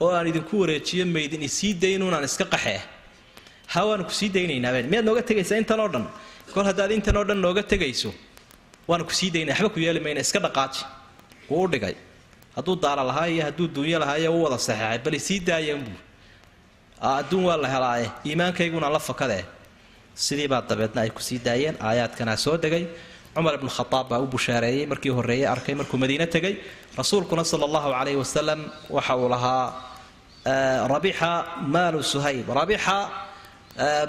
oo aan idinku wareejiyo maydin isii daynuunaan iska qaxee. Ha waanu ku sii daynaynaabeen miyaad nooga tegaysaa intan oo dhan? Kol haddaad intan oo dhan nooga tegayso waanu ku sii daynaya waxba ku yeeli mayna iska dhaqaaji. Wuu u dhigay. Hadduu daara lahaa iyo hadduu duunyo lahaa iyo u wada saxeexay. Bal isii daayanbuu adduun waa la helaaye. Iimaankayguna la fakadee. Sidiibaa dabeedna ay ku sii daayeen. Aayaadkanaa soo degay cumar ibnu khadaab baa u bushaareeyey markii horreeyey arkay markuu madiine tegay rasuulkuna sala allahu calayhi wasalam waxa uu lahaa rabixa maalu suhayb rabixa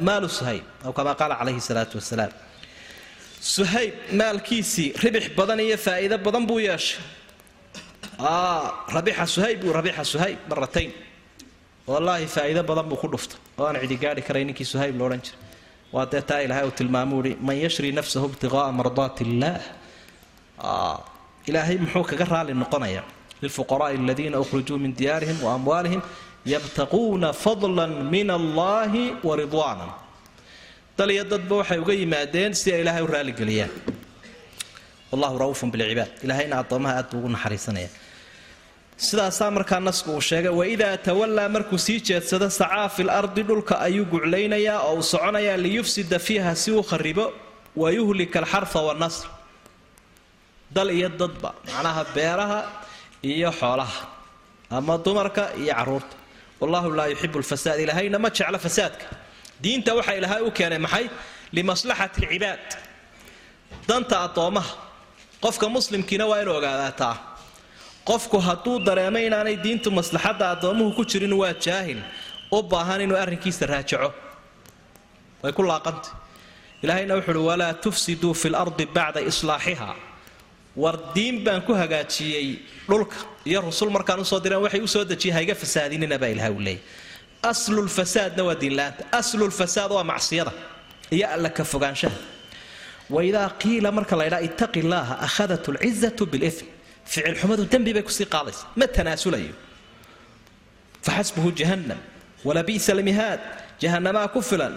maalu suhayb aw kamaa qaala calayhi salaatu wasalaam suhayb maalkiisii ribix badan iyo faa'iido badan buu yeeshay. Rabixa suhayb buu rabixa suhayb maratayn wallaahi faa'iido badan buu ku dhuftay oo aan cidi gaadhi karay ninkii suhayb lo odhan jiray waa dee taa ilaahay uu tilmaamuu ihi man yashri nafsahu ibtiqaa'a mardaati illaah ilaahay muxuu kaga raali noqonaya. Lilfuqaraai aladiina ukhrijuu min diyaarihim wa amwaalihim yabtaquuna fadlan min allahi wa ridwaanan dal dadba waxay uga yimaadeen si ay ilaahay u raaligeliyaan wallahu ra'uufun bilcibaad ilahayna addoomaha aad buu ugu naxariisanaya sidaasaa markaa nasku uu sheegay waidaa tawallaa markuu sii jeedsado sacaa fil ardi dhulka ayuu guclaynayaa oo uu soconayaa liyufsida fiiha si uu kharibo wa yuhlika alxarfa wannasr dal iyo dadba macnaha beeraha iyo xoolaha ama dumarka iyo carruurta wallahu laa yuxibu lfasaad ilaahayna ma jeclo fasaadka. Diinta waxa ilaahay u keenay maxay? Limaslaxati alcibaad. Danta addoommaha qofka muslimkiina waa inuu ogaadaataa qofku hadduu dareemo inaanay diintu maslaxadda addoommuhu ku jirin waa jaahil u baahan inuu arrinkiisa raajaco way ku laaqantay ilaahayna wuxu uhi walaa tufsiduu fi lardi bacda islaaxiha. War diin baan ku hagaajiyey dhulka iyo rusul markaan u soo direen waxay u soo dejiyay hayga fasaadinina baa ilaha u leeyay. Aslulfasaadna waa diinla-aanta aslulfasaad waa macsiyada iyo alla ka fogaanshaha. Waidaa qiila marka la ydhaa ittaqi illaaha akhadat lcizatu bilitm ficil xumadu dembi bay ku sii qaadaysa. Ma tanaasulayo? Faxasbuhu jahannam. Walabi'sa lmihaad jahanamaa ku filan.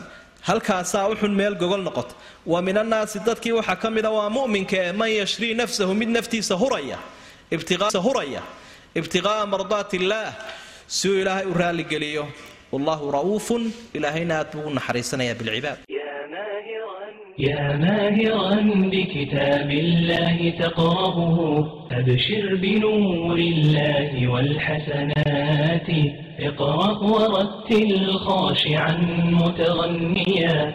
Halkaasaa uxun meel gogol noqota wa min annaasi dadkii waxaa ka mida waa mu'minka ee man yashrii nafsahu mid naftiisa huraya huraya ibtiqaa'a mardaati illaah si uu ilaahay u raalligeliyo wallahu ra'uufun. Ilaahayna aad buu u naxariisanaya bilcibaad يا ماهرا بكتاب الله تقرأه أبشر بنور الله والحسنات اقرأ ورتل خاشعا متغنيا